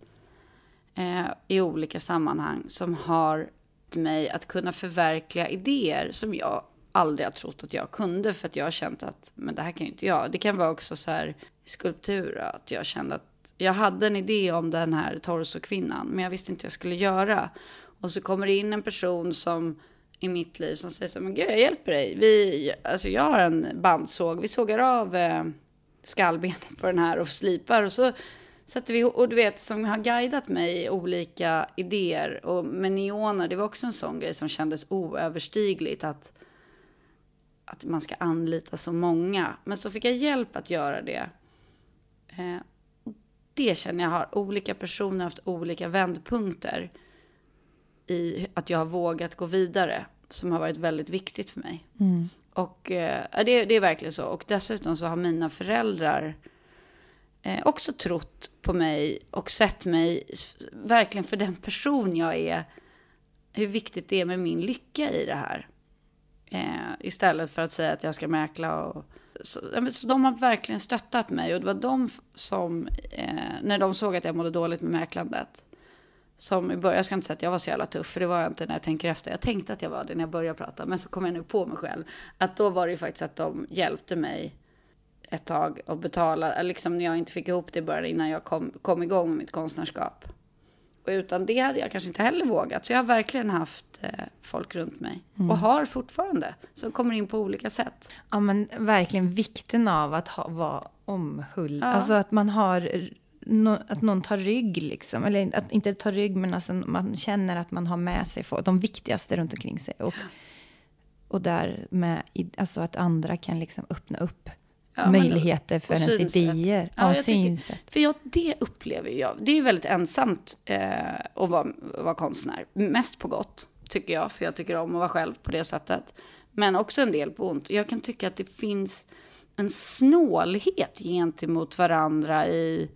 eh, i olika sammanhang som har mig att kunna förverkliga idéer som jag aldrig har trott att jag kunde för att jag har känt att men det här kan ju inte jag. Det kan vara också så här skulptur att jag kände att jag hade en idé om den här torsokvinnan men jag visste inte hur jag skulle göra. Och så kommer det in en person som i mitt liv som säger så men gud jag hjälper dig. Vi, alltså jag har en bandsåg, vi sågar av eh, skallbenet på den här och slipar och så sätter vi, och du vet som har guidat mig i olika idéer och med neoner, det var också en sån grej som kändes oöverstigligt att att man ska anlita så många. Men så fick jag hjälp att göra det. Eh, det känner jag har olika personer haft olika vändpunkter i att jag har vågat gå vidare som har varit väldigt viktigt för mig. Mm. Och eh, det, det, är verkligen så. Och dessutom så har mina föräldrar eh, också trott på mig och sett mig verkligen för den person jag är. Hur viktigt det är med min lycka i det här. Eh, istället för att säga att jag ska mäkla och så, så de har verkligen stöttat mig och det var de som, eh, när de såg att jag mådde dåligt med mäklandet, som i början, jag ska inte säga att jag var så jävla tuff, för det var jag inte när jag tänker efter. Jag tänkte att jag var det när jag började prata, men så kom jag nu på mig själv. Att då var det ju faktiskt att de hjälpte mig ett tag och betala, liksom när jag inte fick ihop det i början innan jag kom, kom igång med mitt konstnärskap. Och utan det hade jag kanske inte heller vågat. Så jag har verkligen haft eh, folk runt mig. Mm. Och har fortfarande. Som kommer in på olika sätt. Ja, men verkligen vikten av att ha, vara omhull. Ja. Alltså att man har... nå- Att någon tar rygg, liksom. Eller att inte ta rygg, men alltså man känner att man har med sig folk, de viktigaste runt omkring sig. Och, och där med, alltså att andra kan liksom öppna upp Ja, möjligheter för ens synsätt. idéer. Ja, Ja, jag tycker- synsätt. För jag, det upplever jag. Det är ju väldigt ensamt eh, att vara, vara konstnär. Mest på gott, tycker jag. För jag tycker om att vara själv på det sättet. Men också en del på ont. Jag kan tycka att det finns en snålhet gentemot varandra i,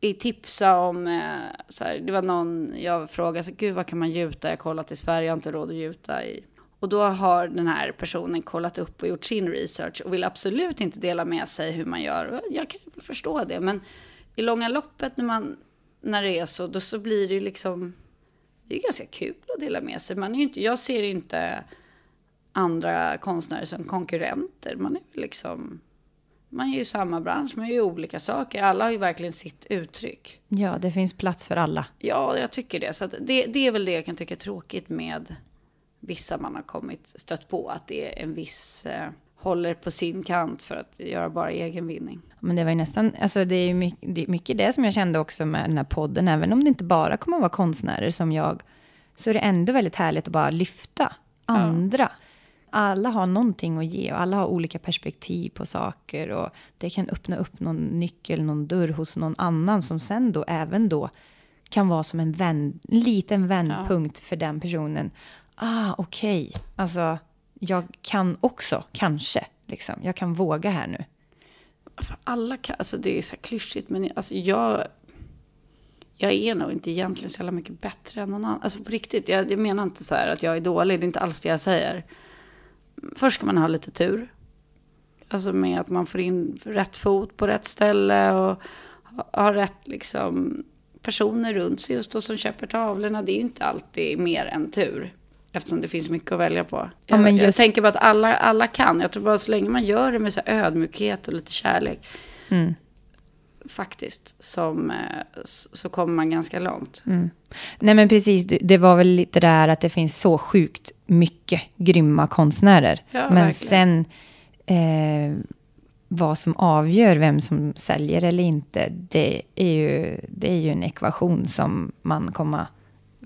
i tipsa om... Eh, så här, det var någon, jag frågade, så, gud vad kan man gjuta? Jag har kollat i Sverige, jag har inte råd att gjuta i... Och då har den här personen kollat upp och gjort sin research och vill absolut inte dela med sig hur man gör. Jag kan ju förstå det, men i långa loppet när, man, när det är så, då så blir det ju liksom... Det är ganska kul att dela med sig. Man är inte, jag ser inte andra konstnärer som konkurrenter. Man är liksom... Man är ju i samma bransch, man gör ju olika saker. Alla har ju verkligen sitt uttryck. Ja, det finns plats för alla. Ja, jag tycker det. Så det, det är väl det jag kan tycka är tråkigt med vissa man har kommit stött på. Att det är en viss eh, håller på sin kant för att göra bara egen vinning. Men det var ju nästan, alltså det är mycket det, är mycket det som jag kände också med den här podden. Även om det inte bara kommer att vara konstnärer som jag, så är det ändå väldigt härligt att bara lyfta andra. Alla har någonting att ge och alla har olika perspektiv på saker. Och det kan öppna upp någon nyckel, någon dörr hos någon annan som sen då även då kan vara som en vänd, liten vändpunkt för den personen. Ah, okej. Alltså, jag kan också, kanske, liksom. Jag kan våga här nu. För alla kan, alltså det är så här klyschigt, men alltså jag, jag är nog inte egentligen så jävla mycket bättre än någon annan. Alltså på riktigt, jag, jag menar inte så här att jag är dålig, det är inte alls det jag säger. Först ska man ha lite tur. Alltså med att man får in rätt fot på rätt ställe och har rätt liksom personer runt sig just då som köper tavlorna. Det är ju inte alltid mer än tur. Eftersom det finns mycket att välja på. Ja, Jag, jag just- tänker på att alla, alla kan. Jag tror bara så länge man gör det med så ödmjukhet och lite kärlek. Mm. Faktiskt. Som, eh, så kommer man ganska långt. Mm. Nej men precis, det, det var väl lite där att det finns så sjukt mycket grymma konstnärer. Ja, men verkligen. sen eh, vad som avgör vem som säljer eller inte, det är ju, det är ju en ekvation som man kommer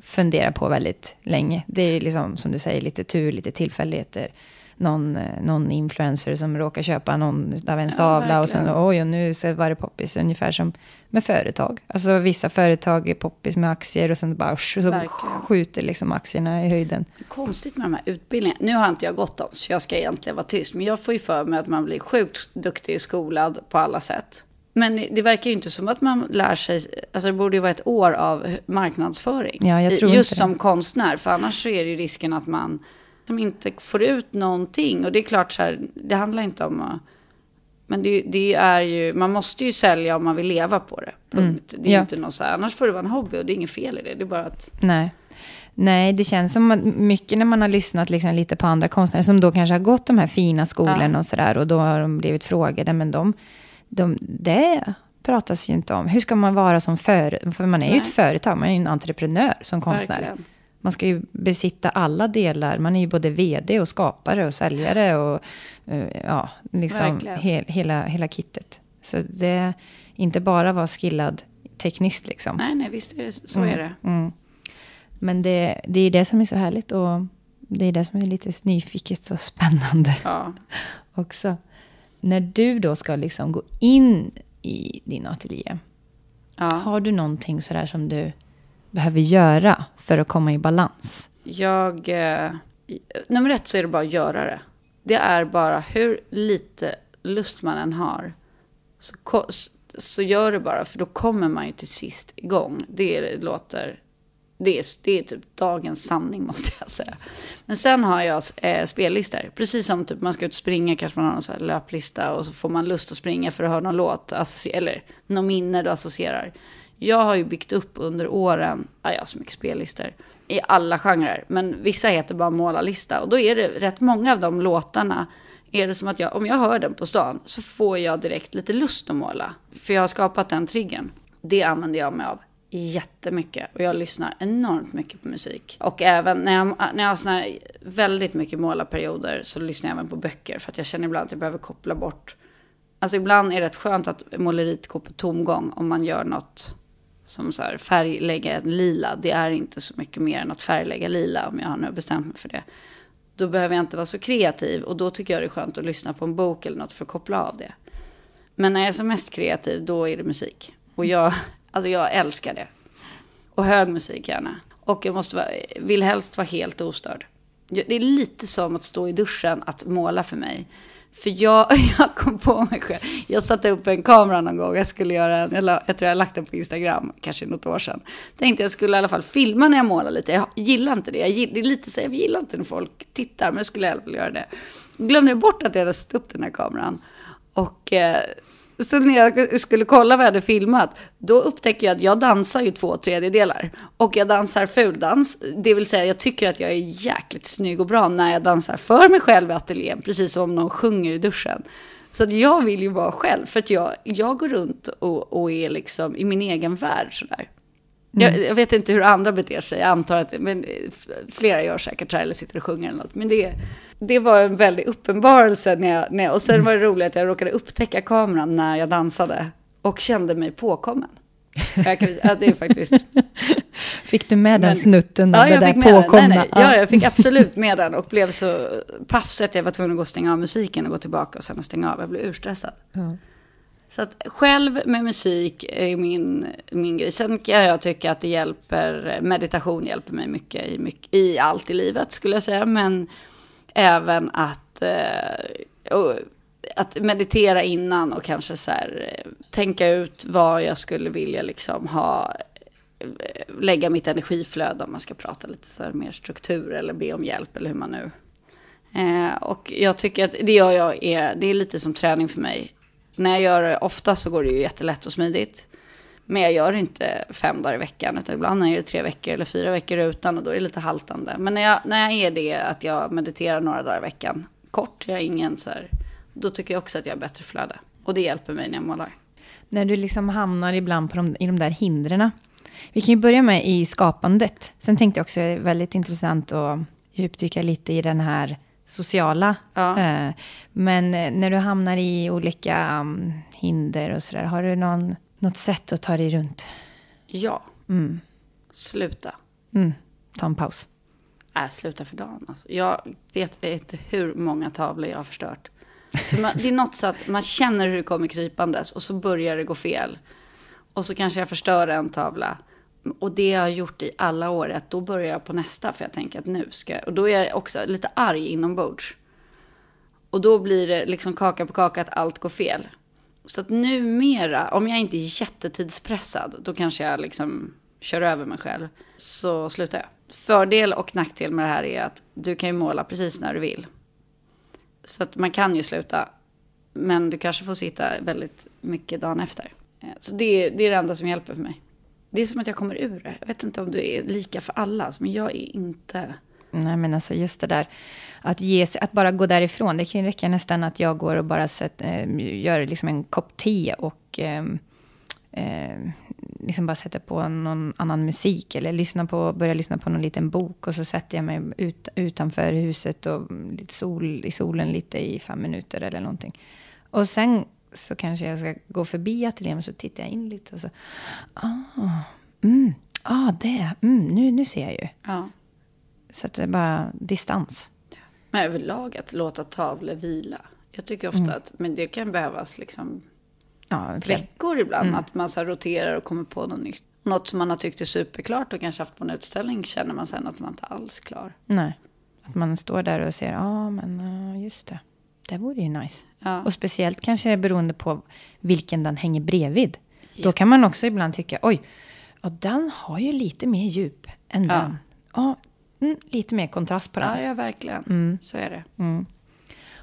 fundera på väldigt länge. Det är ju liksom som du säger lite tur, lite tillfälligheter. Någon, eh, någon influencer som råkar köpa någon av ens Ja, tavla och sen verkligen. oj och nu så var det poppis. Ungefär som med företag. Alltså vissa företag är poppis med aktier och sen bara så Verkligen. skjuter liksom aktierna i höjden. Konstigt med de här utbildningarna. Nu har inte jag gått dem, så jag ska egentligen vara tyst. Men jag får ju för mig att man blir sjukt duktig och skolad på alla sätt. Men det verkar ju inte som att man lär sig, alltså det borde ju vara ett år av marknadsföring. Ja, jag tror Just inte som konstnär, för annars så är det ju risken att man som inte får ut någonting. Och det är klart så här, det handlar inte om att... Men det, det är ju, man måste ju sälja om man vill leva på det. Punkt. Det är ja. inte något så här, annars får det vara en hobby och det är inget fel i det. Det är bara att... Nej. Nej, det känns som att mycket när man har lyssnat liksom lite på andra konstnärer som då kanske har gått de här fina skolorna Ja. och sådär och då har de blivit frågade, men de, de, det pratas ju inte om. Hur ska man vara som företag? För man är ju Nej. ett företag, man är ju en entreprenör som konstnär. Verkligen. Man ska ju besitta alla delar. Man är ju både vd och skapare och säljare och eh, ja, liksom he, hela, hela kittet. Så det är inte bara vara skillad tekniskt liksom. Nej, nej, visst är det, så Mm, är det. Mm. Men det, det är det som är så härligt och det är det som är lite nyfiket och spännande Ja. också. När du då ska liksom gå in i din ateljé, ja. har du någonting sådär som du behöver göra för att komma i balans? Jag... Eh, nummer ett så är det bara att göra det. Det är bara hur lite lust man än har. Så, så gör det bara, för då kommer man ju till sist igång. Det låter... Det är, det är typ dagens sanning måste jag säga. Men sen har jag eh, spellistor. Precis som typ man ska ut och springa kanske man har någon så löplista och så får man lust att springa för att höra någon låt. Eller någon minne du associerar. Jag har ju byggt upp under åren, ja, jag har så mycket spellistor, i alla genrer. Men vissa heter bara målarlista. Och då är det rätt många av de låtarna är det som att jag, om jag hör den på stan så får jag direkt lite lust att måla. För jag har skapat den triggern. Det använder jag mig av jättemycket och jag lyssnar enormt mycket på musik. Och även när jag, när jag har såna här väldigt mycket målarperioder så lyssnar jag även på böcker för att jag känner ibland att jag behöver koppla bort. Alltså ibland är det rätt skönt att måleriet går på tomgång om man gör något som så här färglägga en lila. Det är inte så mycket mer än att färglägga lila om jag har nu bestämt mig för det. Då behöver jag inte vara så kreativ och då tycker jag det är skönt att lyssna på en bok eller något för att koppla av det. Men när jag är som mest kreativ då är det musik. Och jag, alltså jag älskar det. Och hög musik gärna. Och jag måste vara, vill helst vara helt ostörd. Det är lite som att stå i duschen att måla för mig. För jag, jag kom på mig själv. Jag satte upp en kamera någon gång. Jag skulle göra en, jag, jag tror jag har lagt den på Instagram, kanske något år sedan. Tänkte jag skulle i alla fall filma när jag målar lite. Jag gillar inte det. Jag, det är lite så, jag gillar inte när folk tittar, men jag skulle i alla fall göra det. Glömde jag bort att jag hade satt upp den här kameran. Och eh, Sen när jag skulle kolla vad jag hade filmat, då upptäcker jag att jag dansar ju två tredjedelar. Och jag dansar fuldans, det vill säga jag tycker att jag är jäkligt snygg och bra när jag dansar för mig själv i ateljén, precis som om någon sjunger i duschen. Så jag vill ju vara själv, för att jag, jag går runt och, och är liksom i min egen värld sådär. Mm. Jag, jag, vet inte hur andra beter sig, jag antar att men, flera gör säkert så här, eller sitter och sjunger eller något. Men det, det var en väldig uppenbarelse. När jag, när jag, och sen var det roligt att jag råkade upptäcka kameran när jag dansade. Och kände mig påkommen. Ja, det är faktiskt... Fick du med den snutten? Ja, jag fick med påkomna? Nej, nej. Ja, jag fick absolut med den. Och blev så paff så att jag var tvungen att gå och stänga av musiken och gå tillbaka och sen stänga av. Jag blev urstressad. Mm. Så att själv med musik är min, min grej. Sen kan jag tycka att det hjälper, meditation hjälper mig mycket i, mycket, i allt i livet skulle jag säga. Men även att, eh, att meditera innan och kanske så här, eh, tänka ut vad jag skulle vilja liksom ha eh, lägga mitt energiflöde om man ska prata lite så här mer struktur eller be om hjälp eller hur man nu. Eh, och jag tycker att det gör jag är, det är lite som träning för mig. När jag gör det ofta så går det ju jättelätt och smidigt. Men jag gör inte fem dagar i veckan, utan ibland är det tre veckor eller fyra veckor utan och då är det lite haltande. Men när jag, när jag är det, att jag mediterar några dagar i veckan, kort, jag är ingen så här, då tycker jag också att jag har bättre flöde. Och det hjälper mig när jag målar. När du liksom hamnar ibland på de, i de där hindren. Vi kan ju börja med i skapandet. Sen tänkte jag också, det är väldigt intressant att djupdyka lite i den här sociala. Ja. Eh, men när du hamnar i olika mm, hinder och sådär, har du någon, något sätt att ta dig runt? Ja. Mm. Sluta. Mm. Ta en paus. Äh, sluta för dagen. Alltså. Jag vet inte hur många tavlor jag har förstört. För man, det är något så att man känner hur det kommer krypandes och så börjar det gå fel. Och så kanske jag förstör en tavla. Och det jag har gjort i alla år att då börjar jag på nästa för jag tänker att nu ska jag. Och då är jag också lite arg inombords. Och då blir det liksom kaka på kaka att allt går fel. Så att numera, om jag inte är jättetidspressad, då kanske jag liksom kör över mig själv. Så slutar jag. Fördel och nackdel med det här är att du kan ju måla precis när du vill. Så att man kan ju sluta. Men du kanske får sitta väldigt mycket dagen efter. Eh, så det, det är det enda som hjälper för mig. Det är som att jag kommer ur det. Jag vet inte om det är lika för alla, men jag är inte... Nej, men alltså just det där att, ge sig, att bara gå därifrån. Det kan ju räcka nästan att jag går och bara sätt, äh, gör liksom en kopp te och äh, äh, liksom bara sätter på någon annan musik eller lyssnar på, börjar lyssna på någon liten bok och så sätter jag mig ut, utanför huset och lite sol, i solen lite i fem minuter eller någonting. Och sen så kanske jag ska gå förbi ateljén och så tittar jag in lite och så... Ah, mm, ah det, mm, nu, nu ser jag ju. Ja. Så att det är bara distans. Men överlag att låta tavlor vila. Jag tycker ofta mm. att men det kan behövas liksom ja, veckor ibland. Mm. Att man så roterar och kommer på något nytt. Något som man har tyckt är superklart och kanske haft på en utställning känner man sen att man inte alls klar. Nej, att man står där och ser, ja ah, men just det. Det vore ju nice. Ja. Och speciellt kanske beroende på vilken den hänger bredvid. Ja. Då kan man också ibland tycka, oj, ja, den har ju lite mer djup än ja. den. Ja, mm, lite mer kontrast på den. Ja, ja verkligen. Mm. Så är det. Mm.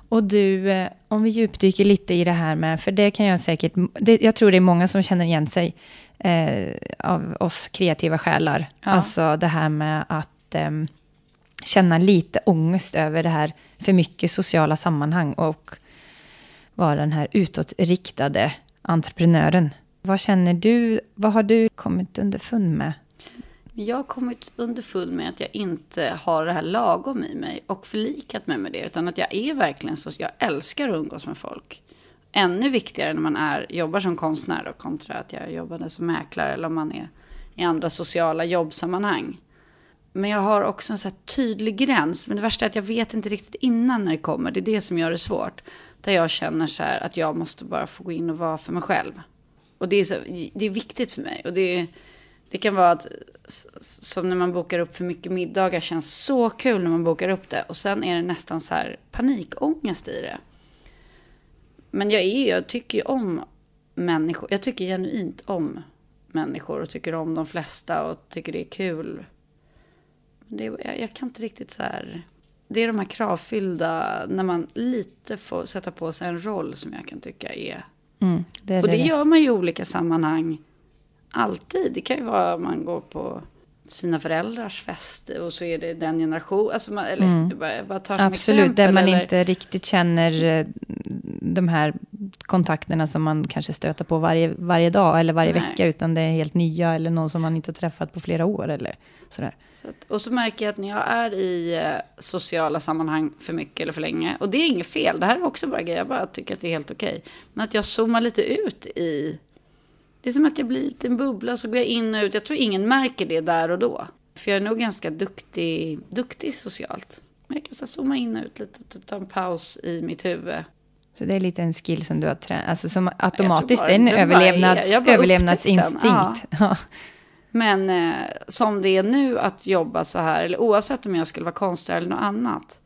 Och du, eh, om vi djupdyker lite i det här med, för det kan jag säkert, det, jag tror det är många som känner igen sig eh, av oss kreativa själar. Ja. Alltså det här med att eh, känna lite ångest över det här för mycket sociala sammanhang och vara den här utåtriktade entreprenören. Vad känner du? Vad har du kommit underfund med? Jag har kommit underfund med att jag inte har det här lagom i mig och förlikat mig med det. Utan att jag är verkligen så, jag älskar att umgås med folk. Ännu viktigare när man är, jobbar som konstnär och kontra att jag jobbade som mäklare eller om man är i andra sociala jobbsammanhang. Men jag har också en så tydlig gräns. Men det värsta är att jag vet inte riktigt innan när det kommer. Det är det som gör det svårt. Där jag känner så här att jag måste bara få gå in och vara för mig själv. Och det är, så, det är viktigt för mig. Och det, det kan vara att, som när man bokar upp för mycket middagar, känns så kul när man bokar upp det. Och sen är det nästan så här panikångest i det. Men jag, är, jag tycker ju om människor. Jag tycker genuint om människor och tycker om de flesta och tycker det är kul. Det, jag, jag kan inte riktigt så här... Det är de här kravfyllda, när man lite får sätta på sig en roll som jag kan tycka är... Mm, det och det, det gör man ju i olika sammanhang. Alltid. Det kan ju vara att man går på sina föräldrars fest och så är det den generation, alltså man, eller mm. bara, bara tar som Absolut, exempel. där man eller... inte riktigt känner eh, de här kontakterna som man kanske stöter på varje, varje dag eller varje Nej. vecka, utan det är helt nya eller någon som man inte har träffat på flera år eller sådär. Så att, och så märker jag att när jag är i eh, sociala sammanhang för mycket eller för länge, och det är inget fel, det här är också bara grejer, jag bara tycker att det är helt okej, men att jag zoomar lite ut i det är som att jag blir lite en bubbla, så går jag in och ut. Jag tror ingen märker det där och då. För jag är nog ganska duktig, duktig socialt. Men jag kan så zooma in och ut lite, typ ta en paus i mitt huvud. Så det är lite en skill som du har tränat, alltså som automatiskt, det är en överlevnads, överlevnadsinstinkt. Ja. Men eh, som det är nu att jobba så här, eller oavsett om jag skulle vara konstnär eller något annat,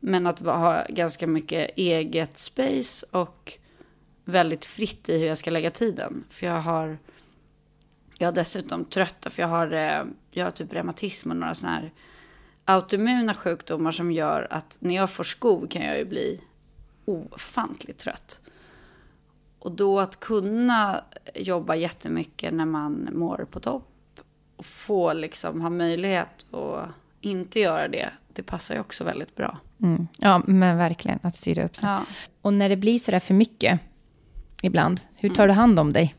men att ha ganska mycket eget space och väldigt fritt i hur jag ska lägga tiden. För jag har, jag har dessutom trötta, för jag har, eh, jag har typ reumatism och några sådana här autoimmuna sjukdomar som gör att när jag får skov kan jag ju bli ofantligt trött. Och då att kunna jobba jättemycket när man mår på topp och få liksom ha möjlighet att inte göra det, det passar ju också väldigt bra. Mm. Ja, men verkligen att styra upp det. Ja. Och när det blir sådär för mycket, ibland. Hur tar du hand om dig?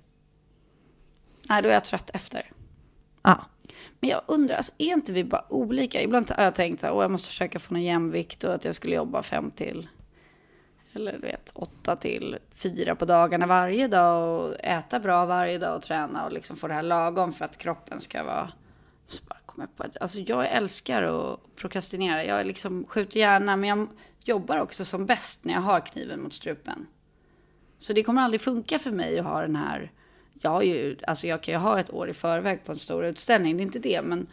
Nej, då är jag trött efter. Ja. Men jag undrar, alltså, är inte vi bara olika? Ibland har jag tänkt att jag måste försöka få någon jämvikt och att jag skulle jobba fem till, eller du vet, åtta till fyra på dagarna varje dag och äta bra varje dag och träna och liksom få det här lagom för att kroppen ska vara... Så bara kommer på att, alltså jag älskar att prokrastinera. Jag liksom skjuter gärna, men jag jobbar också som bäst när jag har kniven mot strupen. Så det kommer aldrig funka för mig att ha den här... Jag, har ju, alltså jag kan ju ha ett år i förväg på en stor utställning, det är inte det, men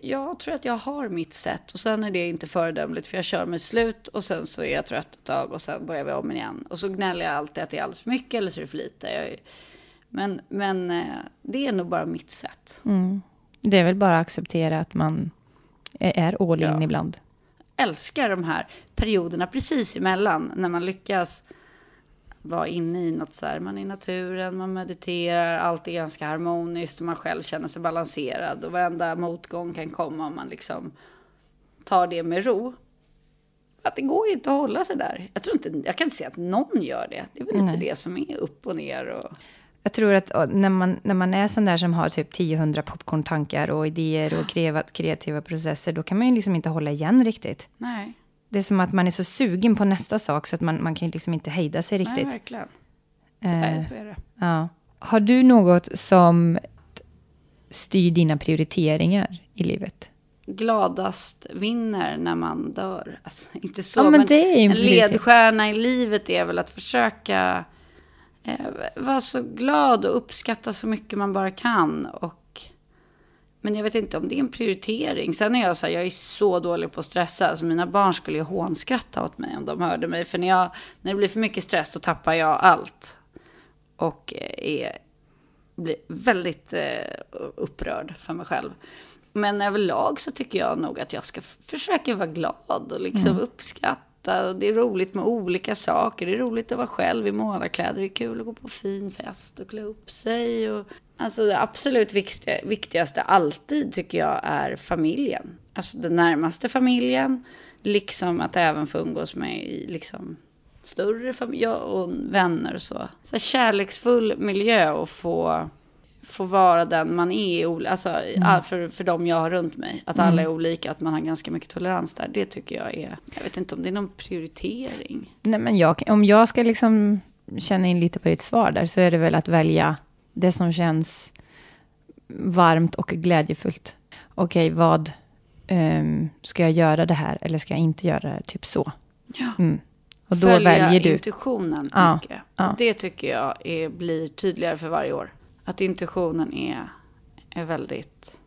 jag tror att jag har mitt sätt och sen är det inte föredömligt för jag kör mig slut och sen så är jag trött ett tag och sen börjar vi om igen. Och så gnäller jag alltid att det är alldeles för mycket eller så är det för lite. Jag, men, men eh, det är nog bara mitt sätt. Mm. Det är väl bara att acceptera att man är all in ja. ibland. Älskar de här perioderna precis emellan när man lyckas vara inne i något så här, man är i naturen, man mediterar, allt är ganska harmoniskt och man själv känner sig balanserad och varenda motgång kan komma om man liksom tar det med ro. Att det går ju inte att hålla sig där. Jag, tror inte, jag kan inte säga att någon gör det. Det är väl Nej. lite det som är upp och ner. Och... Jag tror att när man, när man är sån där som har typ 10-100 popcorntankar och idéer och kreativa processer, då kan man ju liksom inte hålla igen riktigt. Nej. Det är som att man är så sugen på nästa sak så att man, man kan liksom inte hejda sig riktigt. Nej, verkligen. Så, eh, så är det. Ja. Har du något som styr dina prioriteringar i livet? Gladast vinner när man dör. Alltså, inte så, ja, men, men en, en ledstjärna i livet är väl att försöka eh, vara så glad och uppskatta så mycket man bara kan. Och men jag vet inte om det är en prioritering. Sen är jag så här, jag är så dålig på att stressa. Alltså mina barn skulle ju hånskratta åt mig om de hörde mig. För när, jag, när det blir för mycket stress då tappar jag allt. Och är, blir väldigt eh, upprörd för mig själv. Men överlag så tycker jag nog att jag ska försöka vara glad och liksom mm. uppskatta skratta. Det är roligt med olika saker. Det är roligt att vara själv i målarkläder. Det är kul att gå på fin fest och klä upp sig. Och, alltså det absolut viktigaste alltid tycker jag är familjen. Alltså den närmaste familjen. Liksom att även få umgås med liksom, större familj och vänner och så. så kärleksfull miljö och få, få vara den man är. Alltså, mm. för, för de jag har runt mig. Att alla mm. är olika, att man har ganska mycket tolerans där. Det tycker jag är, jag vet inte om det är någon prioritering. Nej, men jag, om jag ska liksom känna in lite på ditt svar där, så är det väl att välja det som känns varmt och glädjefullt. Okej, okay, vad um, ska jag göra det här eller ska jag inte göra det? Typ så. Ja. Mm. Och då Följa väljer du. intuitionen ja. mycket. Ja. Det tycker jag är, blir tydligare för varje år. Att intuitionen är, är väldigt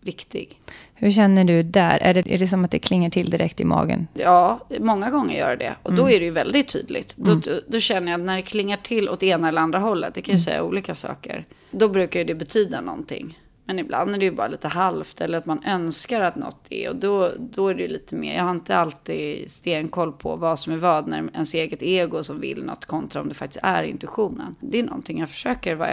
viktig. Hur känner du där? Är det, är det som att det klingar till direkt i magen? Ja, många gånger gör det. Och mm. då är det ju väldigt tydligt. Då, mm. då, då, känner jag att när det klingar till åt ena eller andra hållet, det kan ju mm. säga olika saker. Då brukar det betyda någonting. Men ibland är det ju bara lite halvt eller att man önskar att något är. Och då, då är det ju lite mer, jag har inte alltid stenkoll på vad som är vad när ens eget ego som vill något kontra om det faktiskt är intuitionen. Det är någonting jag försöker vara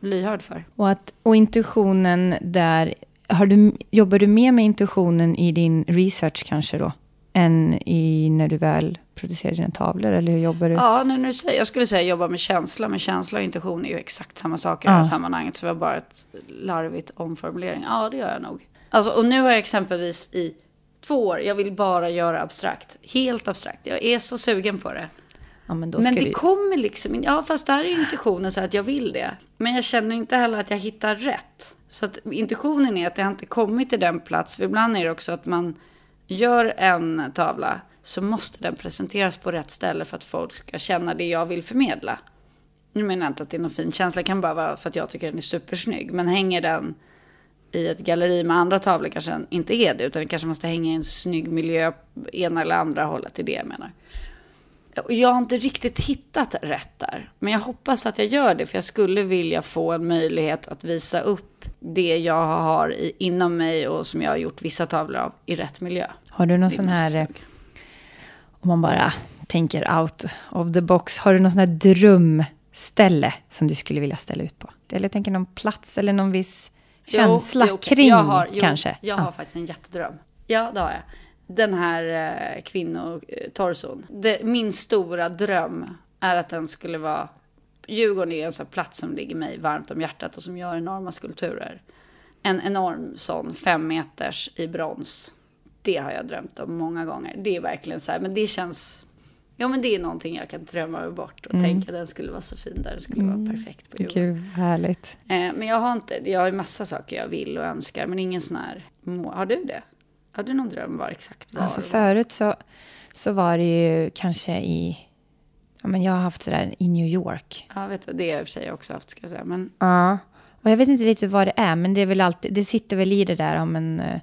lyhörd för. Och, att, och intuitionen där, har du, jobbar du mer med intuitionen i din research kanske då? än i när du väl producerar dina tavlor? Eller hur jobbar du? Ja, nu, nu säger, jag skulle säga jobba med känsla. Men känsla och intuition är ju exakt samma sak i ja. det här sammanhanget. Så det var bara ett larvigt omformulering. Ja, det gör jag nog. Alltså, och nu har jag exempelvis i två år, jag vill bara göra abstrakt. Helt abstrakt. Jag är så sugen på det. Ja, men, men det vi... kommer liksom Ja, fast där är intuitionen så att jag vill det. Men jag känner inte heller att jag hittar rätt. Så att intuitionen är att jag inte kommit till den plats. Ibland är det också att man gör en tavla så måste den presenteras på rätt ställe för att folk ska känna det jag vill förmedla. Nu menar jag inte att det är någon fin känsla, det kan bara vara för att jag tycker den är supersnygg. Men hänger den i ett galleri med andra tavlor kanske den inte är det, utan den kanske måste hänga i en snygg miljö, ena eller andra hållet, är det jag menar. Jag har inte riktigt hittat rätt där, men jag hoppas att jag gör det, för jag skulle vilja få en möjlighet att visa upp det jag har i, inom mig och som jag har gjort vissa tavlor av i rätt miljö. Har du någon sån här, eh, om man bara tänker out of the box, har du någon sån här drömställe som du skulle vilja ställa ut på? Eller tänker någon plats eller någon viss känsla jo, kring jag har, jo, kanske? Jag har faktiskt en jättedröm. Ja, det har jag. Den här eh, kvinnotorson. Min stora dröm är att den skulle vara Djurgården är en sån plats som ligger mig varmt om hjärtat och som gör enorma skulpturer. En enorm sån fem meters i brons. Det har jag drömt om många gånger. Det är verkligen så här, men det känns... Ja men det är någonting jag kan drömma mig bort och mm. tänka den skulle vara så fin där. Den skulle mm. vara perfekt på Djurgården. Gud, härligt. Eh, men jag har inte, jag har ju massa saker jag vill och önskar, men ingen sån här... Har du det? Har du någon dröm var exakt var? Alltså förut så, så var det ju kanske i Ja, men jag har haft sådär i New York. Ja, vet du, det har jag i och för sig också haft, ska jag säga. Men... Ja, och jag vet inte riktigt vad det är, men det är väl alltid, det sitter väl i det där om en... Eh,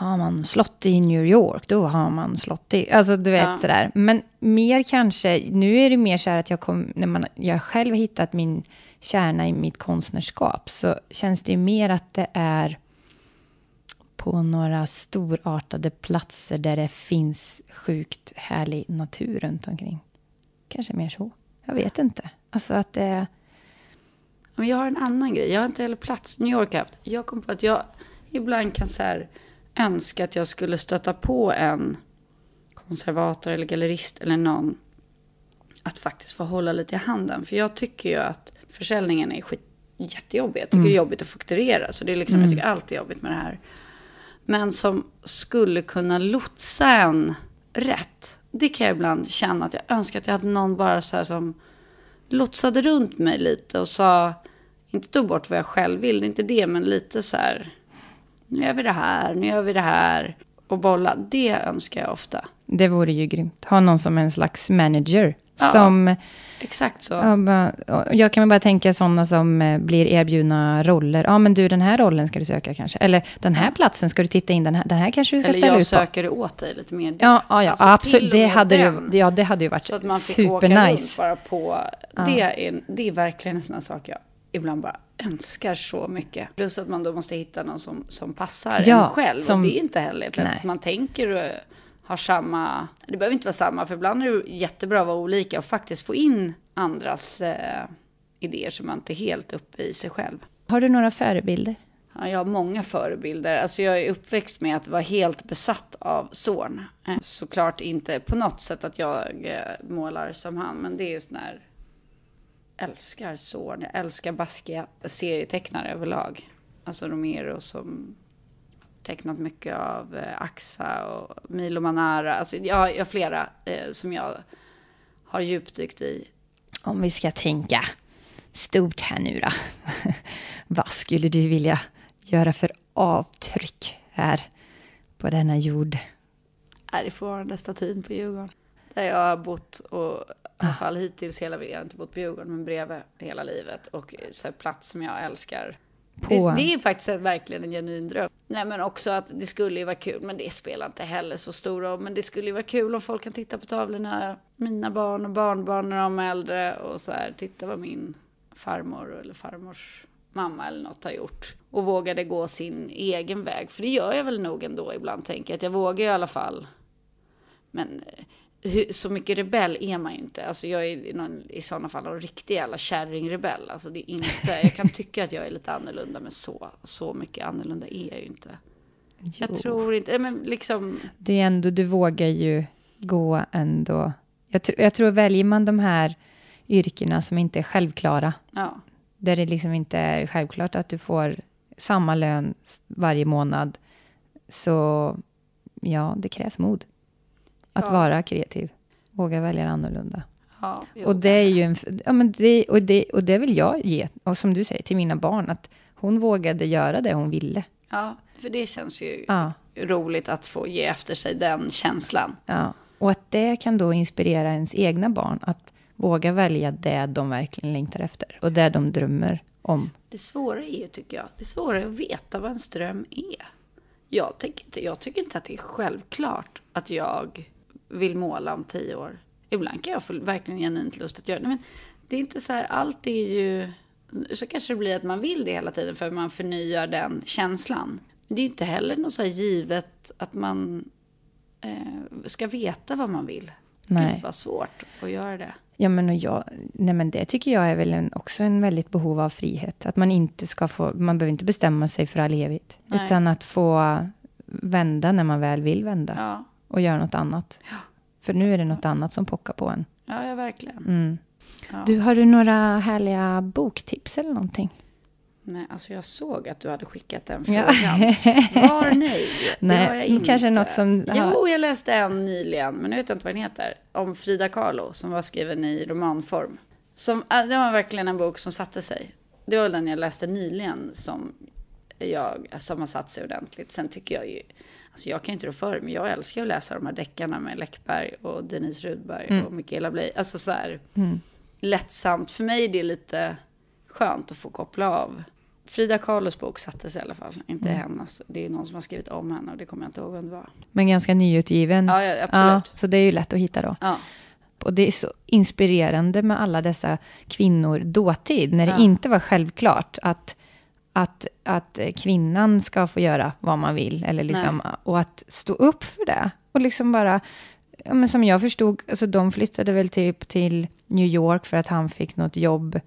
har man slott i New York, då har man slott i... Alltså, du vet ja. sådär. Men mer kanske, nu är det mer så här att jag kom, när man, jag själv har hittat min kärna i mitt konstnärskap, så känns det mer att det är på några storartade platser där det finns sjukt härlig natur runt omkring. Kanske mer så. Jag vet inte. Alltså att det... Men jag har en annan grej. Jag har inte heller plats. New York har haft. Jag kom på att jag ibland kan så här önska att jag skulle stöta på en konservator eller gallerist eller någon att faktiskt få hålla lite i handen. För jag tycker ju att försäljningen är skit, jättejobbig. Jag tycker mm. det är jobbigt att fakturera. Så det är liksom, mm. jag tycker allt är jobbigt med det här. Men som skulle kunna lotsa en rätt det kan jag ibland känna att jag önskar att jag hade någon bara så här som lotsade runt mig lite och sa, inte tog bort vad jag själv vill, inte det, men lite så här, nu gör vi det här, nu gör vi det här och bolla. Det önskar jag ofta. Det vore ju grymt. Ha någon som en slags manager. Ja, som, exakt så. Jag kan bara tänka sådana som eh, blir erbjudna roller. Ja, men du, den här rollen ska du söka kanske. Eller den här platsen ska du titta in, den här, den här kanske du ska Eller ställa ut på. Eller jag söker det åt dig lite mer. Ja, ja, ja alltså, absolut. Det hade, ju, ja, det hade ju varit supernice. Så att man fick åka runt bara på. Ja. Det, är, det är verkligen en sån här sak jag ibland bara önskar så mycket. Plus att man då måste hitta någon som, som passar ja, en själv. Som, och det är inte heller lätt. Man tänker har samma, det behöver inte vara samma, för ibland är det jättebra att vara olika och faktiskt få in andras eh, idéer som man inte är helt uppe i sig själv. Har du några förebilder? Ja, jag har många förebilder. Alltså jag är uppväxt med att vara helt besatt av Zorn. Eh, såklart inte på något sätt att jag eh, målar som han, men det är sån här... Älskar Zorn, jag älskar baskiga serietecknare överlag. Alltså Romero som tecknat mycket av eh, Axa och Milo Manara. Alltså jag, jag har flera eh, som jag har djupdykt i. Om vi ska tänka stort här nu då. Vad skulle du vilja göra för avtryck här på denna jord? Är det fortfarande statyn på Djurgården. Där jag har bott, och, i alla fall hittills hela jag har inte bott på Djurgården, men bredvid hela livet. Och så plats som jag älskar. Det, det, är faktiskt verkligen en genuin dröm. Nej men också att det skulle ju vara kul, men det spelar inte heller så stor roll. Men det skulle ju vara kul om folk kan titta på tavlorna, mina barn och barnbarn när de är äldre och så här, titta vad min farmor eller farmors mamma eller något har gjort. Och vågade gå sin egen väg. För det gör jag väl nog ändå ibland, tänker jag. Att jag vågar i alla fall. Men hur, så mycket rebell är man ju inte. Alltså jag är någon, i sådana fall en riktig jävla kärringrebell. Alltså det är inte, jag kan tycka att jag är lite annorlunda, men så, så mycket annorlunda är jag ju inte. Jo. Jag tror inte, men liksom. Det är ändå, du vågar ju gå ändå. Jag, jag tror väljer man de här yrkena som inte är självklara. Ja. Där det liksom inte är självklart att du får samma lön varje månad. Så ja, det krävs mod. Att ja. vara kreativ. Våga välja annorlunda. Ja, och det är ju en, ja, men det, och, det, och det vill jag ge, och som du säger, till mina barn. Att hon vågade göra det hon ville. Ja, för det känns ju ja. roligt att få ge efter sig den känslan. Ja, och att det kan då inspirera ens egna barn. Att våga välja det de verkligen längtar efter. Och det de drömmer om. Det svåra är ju, tycker jag, det svåra är att veta vad en dröm är. Jag tycker, inte, jag tycker inte att det är självklart att jag vill måla om tio år. Ibland kan jag få verkligen genuint lust att göra det. Men det är inte så här, allt är ju... Så kanske det blir att man vill det hela tiden för man förnyar den känslan. Men det är inte heller något så här givet att man eh, ska veta vad man vill. Nej. Gud vad svårt att göra det. Ja, men, och jag, nej, men det tycker jag är väl en, också en väldigt behov av frihet. Att man inte ska få, man behöver inte bestämma sig för all evigt. Nej. Utan att få vända när man väl vill vända. Ja och göra något annat. Ja. För nu är det något annat som pockar på en. Ja, ja verkligen. Mm. Ja. Du, har du några härliga boktips eller någonting? Nej, alltså jag såg att du hade skickat den frågan. Ja. Svar nej. nej, har jag inte. Kanske något som... Jo, jag läste en nyligen, men jag vet inte vad den heter. Om Frida Kahlo, som var skriven i romanform. Som, det var verkligen en bok som satte sig. Det var den jag läste nyligen som, jag, som har satt sig ordentligt. Sen tycker jag ju Alltså jag kan inte rå för men jag älskar att läsa de här deckarna med Läckberg och Denise Rudberg mm. och Mikaela Bley. Alltså så här mm. lättsamt. För mig är det lite skönt att få koppla av. Frida Kahlos bok sattes i alla fall, inte mm. hennes. Det är någon som har skrivit om henne och det kommer jag inte ihåg vem det var. Men ganska nyutgiven. Ja, ja absolut. Ja, så det är ju lätt att hitta då. Ja. Och det är så inspirerande med alla dessa kvinnor dåtid, när det inte var självklart att att, att kvinnan ska få göra vad man vill. Eller liksom, och att stå upp för det. Och liksom bara, ja, men som jag förstod, alltså de flyttade väl typ till New York för att han fick något jobb,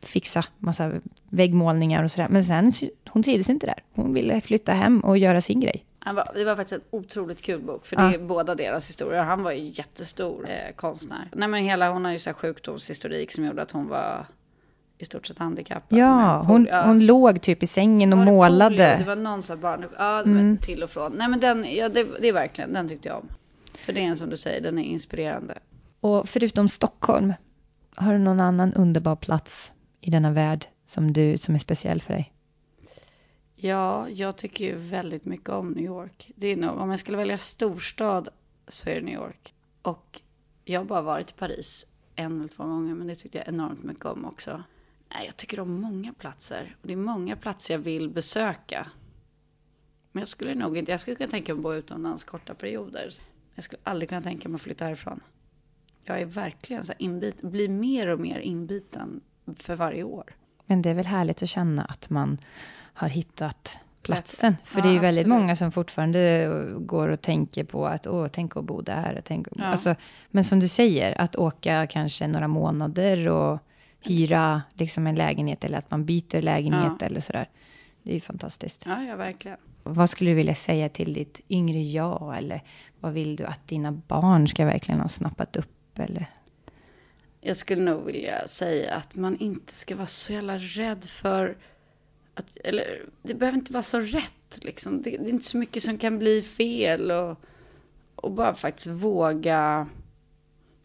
fixa massa väggmålningar och sådär. Men sen, hon trivdes inte där. Hon ville flytta hem och göra sin grej. det var faktiskt en otroligt kul bok, för det är båda deras historier. Han var ju jättestor eh, konstnär. Nej men hela, hon har ju så här sjukdomshistorik som gjorde att hon var i stort sett handikappad. Ja, hon, ja. hon låg typ i sängen och målade. Polio? Det var någon sån barn, ja, mm. till och från. Nej men den, ja, det, det är verkligen, den tyckte jag om. För det är en som du säger, den är inspirerande. Och förutom Stockholm, har du någon annan underbar plats i denna värld som, du, som är speciell för dig? Ja, jag tycker ju väldigt mycket om New York. Det är nog, om jag skulle välja storstad så är det New York. Och jag har bara varit i Paris en eller två gånger, men det tyckte jag enormt mycket om också. Nej, jag tycker om många platser. Och det är många platser jag vill besöka. Men jag skulle nog inte, jag skulle kunna tänka mig att bo utomlands korta perioder. Jag skulle aldrig kunna tänka mig att flytta härifrån. Jag är verkligen så inbit, blir mer och mer inbiten för varje år. Men det är väl härligt att känna att man har hittat platsen. För Ja, det är ju väldigt absolut. många som fortfarande går och tänker på att åh, tänk att bo där. Tänk att... Ja. alltså, men som du säger, att åka kanske några månader och hyra liksom en lägenhet eller att man byter lägenhet Ja. eller sådär. Det är ju fantastiskt. Ja, ja, verkligen. Vad skulle du vilja säga till ditt yngre jag? Eller vad vill du att dina barn ska verkligen ha snappat upp? Eller? Jag skulle nog vilja säga att man inte ska vara så jävla rädd för att, eller det behöver inte vara så rätt liksom. Det, det är inte så mycket som kan bli fel och, och bara faktiskt våga,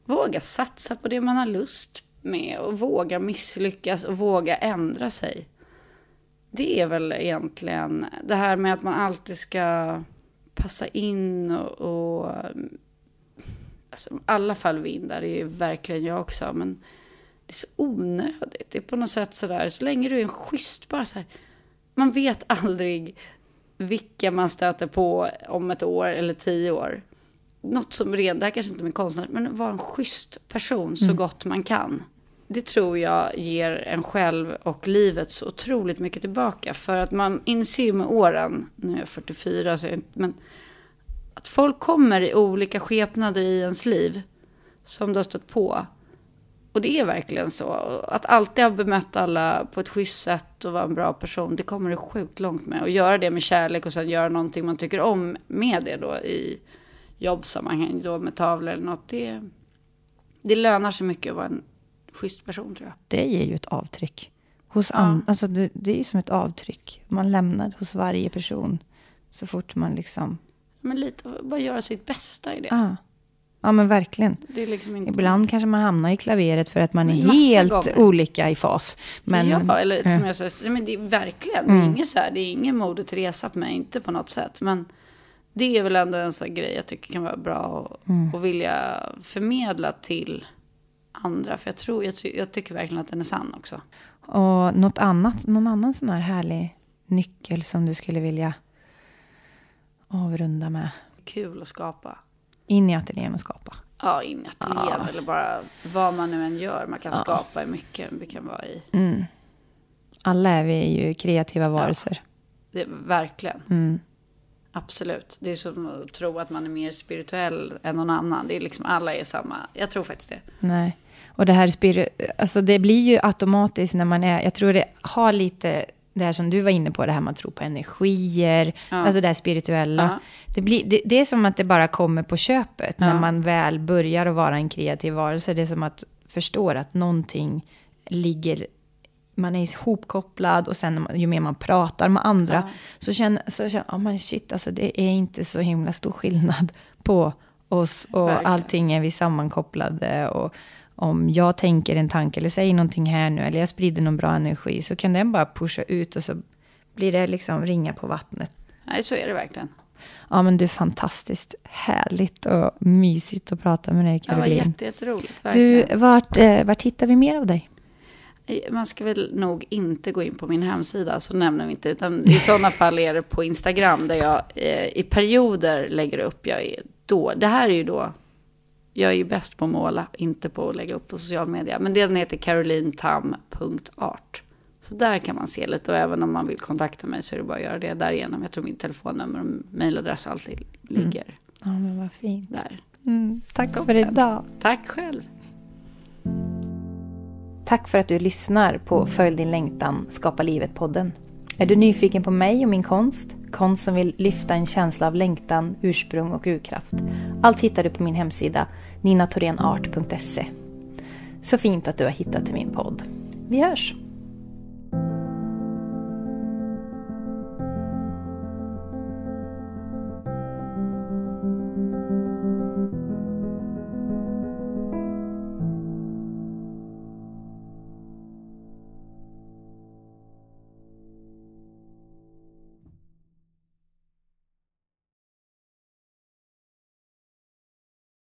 våga satsa på det man har lust med och våga misslyckas och våga ändra sig. Det är väl egentligen det här med att man alltid ska passa in och, och alltså, alla fall vindar, det är ju verkligen jag också, men det är så onödigt. Det är på något sätt sådär, så länge du är en schysst, bara så här, man vet aldrig vilka man stöter på om ett år eller tio år. Något som redan, det här kanske inte är med konstnär, men vara en schysst person så gott man kan. Det tror jag ger en själv och livet så otroligt mycket tillbaka. För att man inser ju med åren, nu är jag 44, så jag, inte- men att folk kommer i olika skepnader i ens liv som du har stött på. Och det är verkligen så. Att alltid ha bemött alla på ett schysst sätt och vara en bra person, det kommer du sjukt långt med. Och göra det med kärlek och sen göra någonting man tycker om med det då i jobbsammanhang, då med tavlor eller något. Det, det lönar sig mycket att vara en schysst person tror jag. Det ger ju ett avtryck. Hos an- alltså det, det är ju som ett avtryck. Man lämnar hos varje person. Så fort man liksom... Men lite, bara göra sitt bästa i det. Ah. Ja, men verkligen. Liksom inte... Ibland kanske man hamnar i klaveret för att man är helt gånger. olika i fas. Men, ja, eller som jag säger, men det är verkligen, det är inget så här, det är ingen Moder Teresa på mig, inte på något sätt. Men det är väl ändå en sån grej jag tycker kan vara bra att Mm. vilja förmedla till andra. För jag tror, jag, jag tycker verkligen att den är sann också. Och något annat, någon annan sån här härlig nyckel som du skulle vilja avrunda med. Kul att skapa. In i ateljén och skapa. Ja, in i ateljén Ja. eller bara vad man nu än gör. Man kan Ja. skapa i mycket. Vi kan vara i. Mm. Alla är vi ju kreativa varelser. Det, verkligen. Mm. Absolut. Det är som att tro att man är mer spirituell än någon annan. Det är liksom alla är samma. Jag tror faktiskt det. Nej. Och det här alltså det blir ju automatiskt när man är, jag tror det har lite det här som du var inne på, det här man tror på energier, Ja. alltså det här spirituella. Ja. Det, blir, det, det är som att det bara kommer på köpet när Ja. man väl börjar att vara en kreativ varelse. Det är som att förstår att någonting ligger, man är ihopkopplad och sen man- ju mer man pratar med andra Ja. så känner så känner oh men shit, alltså det är inte så himla stor skillnad på oss och Verkligen. allting är vi sammankopplade och om jag tänker en tanke eller säger någonting här nu eller jag sprider någon bra energi så kan den bara pusha ut och så blir det liksom ringa på vattnet. Nej, så är det verkligen. Ja men du är fantastiskt härligt och mysigt att prata med dig Det var Caroline. jätte, jätteroligt. du, Verkligen. vart, eh, vart hittar vi mer av dig? Man ska väl nog inte gå in på min hemsida, så nämner vi inte. Utan i sådana fall är det på Instagram där jag eh, i perioder lägger upp. Jag är då, det här är ju då, jag är ju bäst på att måla, inte på att lägga upp på social media. Men den heter carolintam.art. Så där kan man se lite och även om man vill kontakta mig så är det bara att göra det därigenom. Jag tror min telefonnummer och mejladress alltid ligger Ja men vad fint. där. Mm, tack för Toppen. idag. Tack själv. Tack för att du lyssnar på Följ din längtan, Skapa livet-podden. Är du nyfiken på mig och min konst? Konst som vill lyfta en känsla av längtan, ursprung och urkraft. Allt hittar du på min hemsida ninatorenart.se. Så fint att du har hittat till min podd. Vi hörs!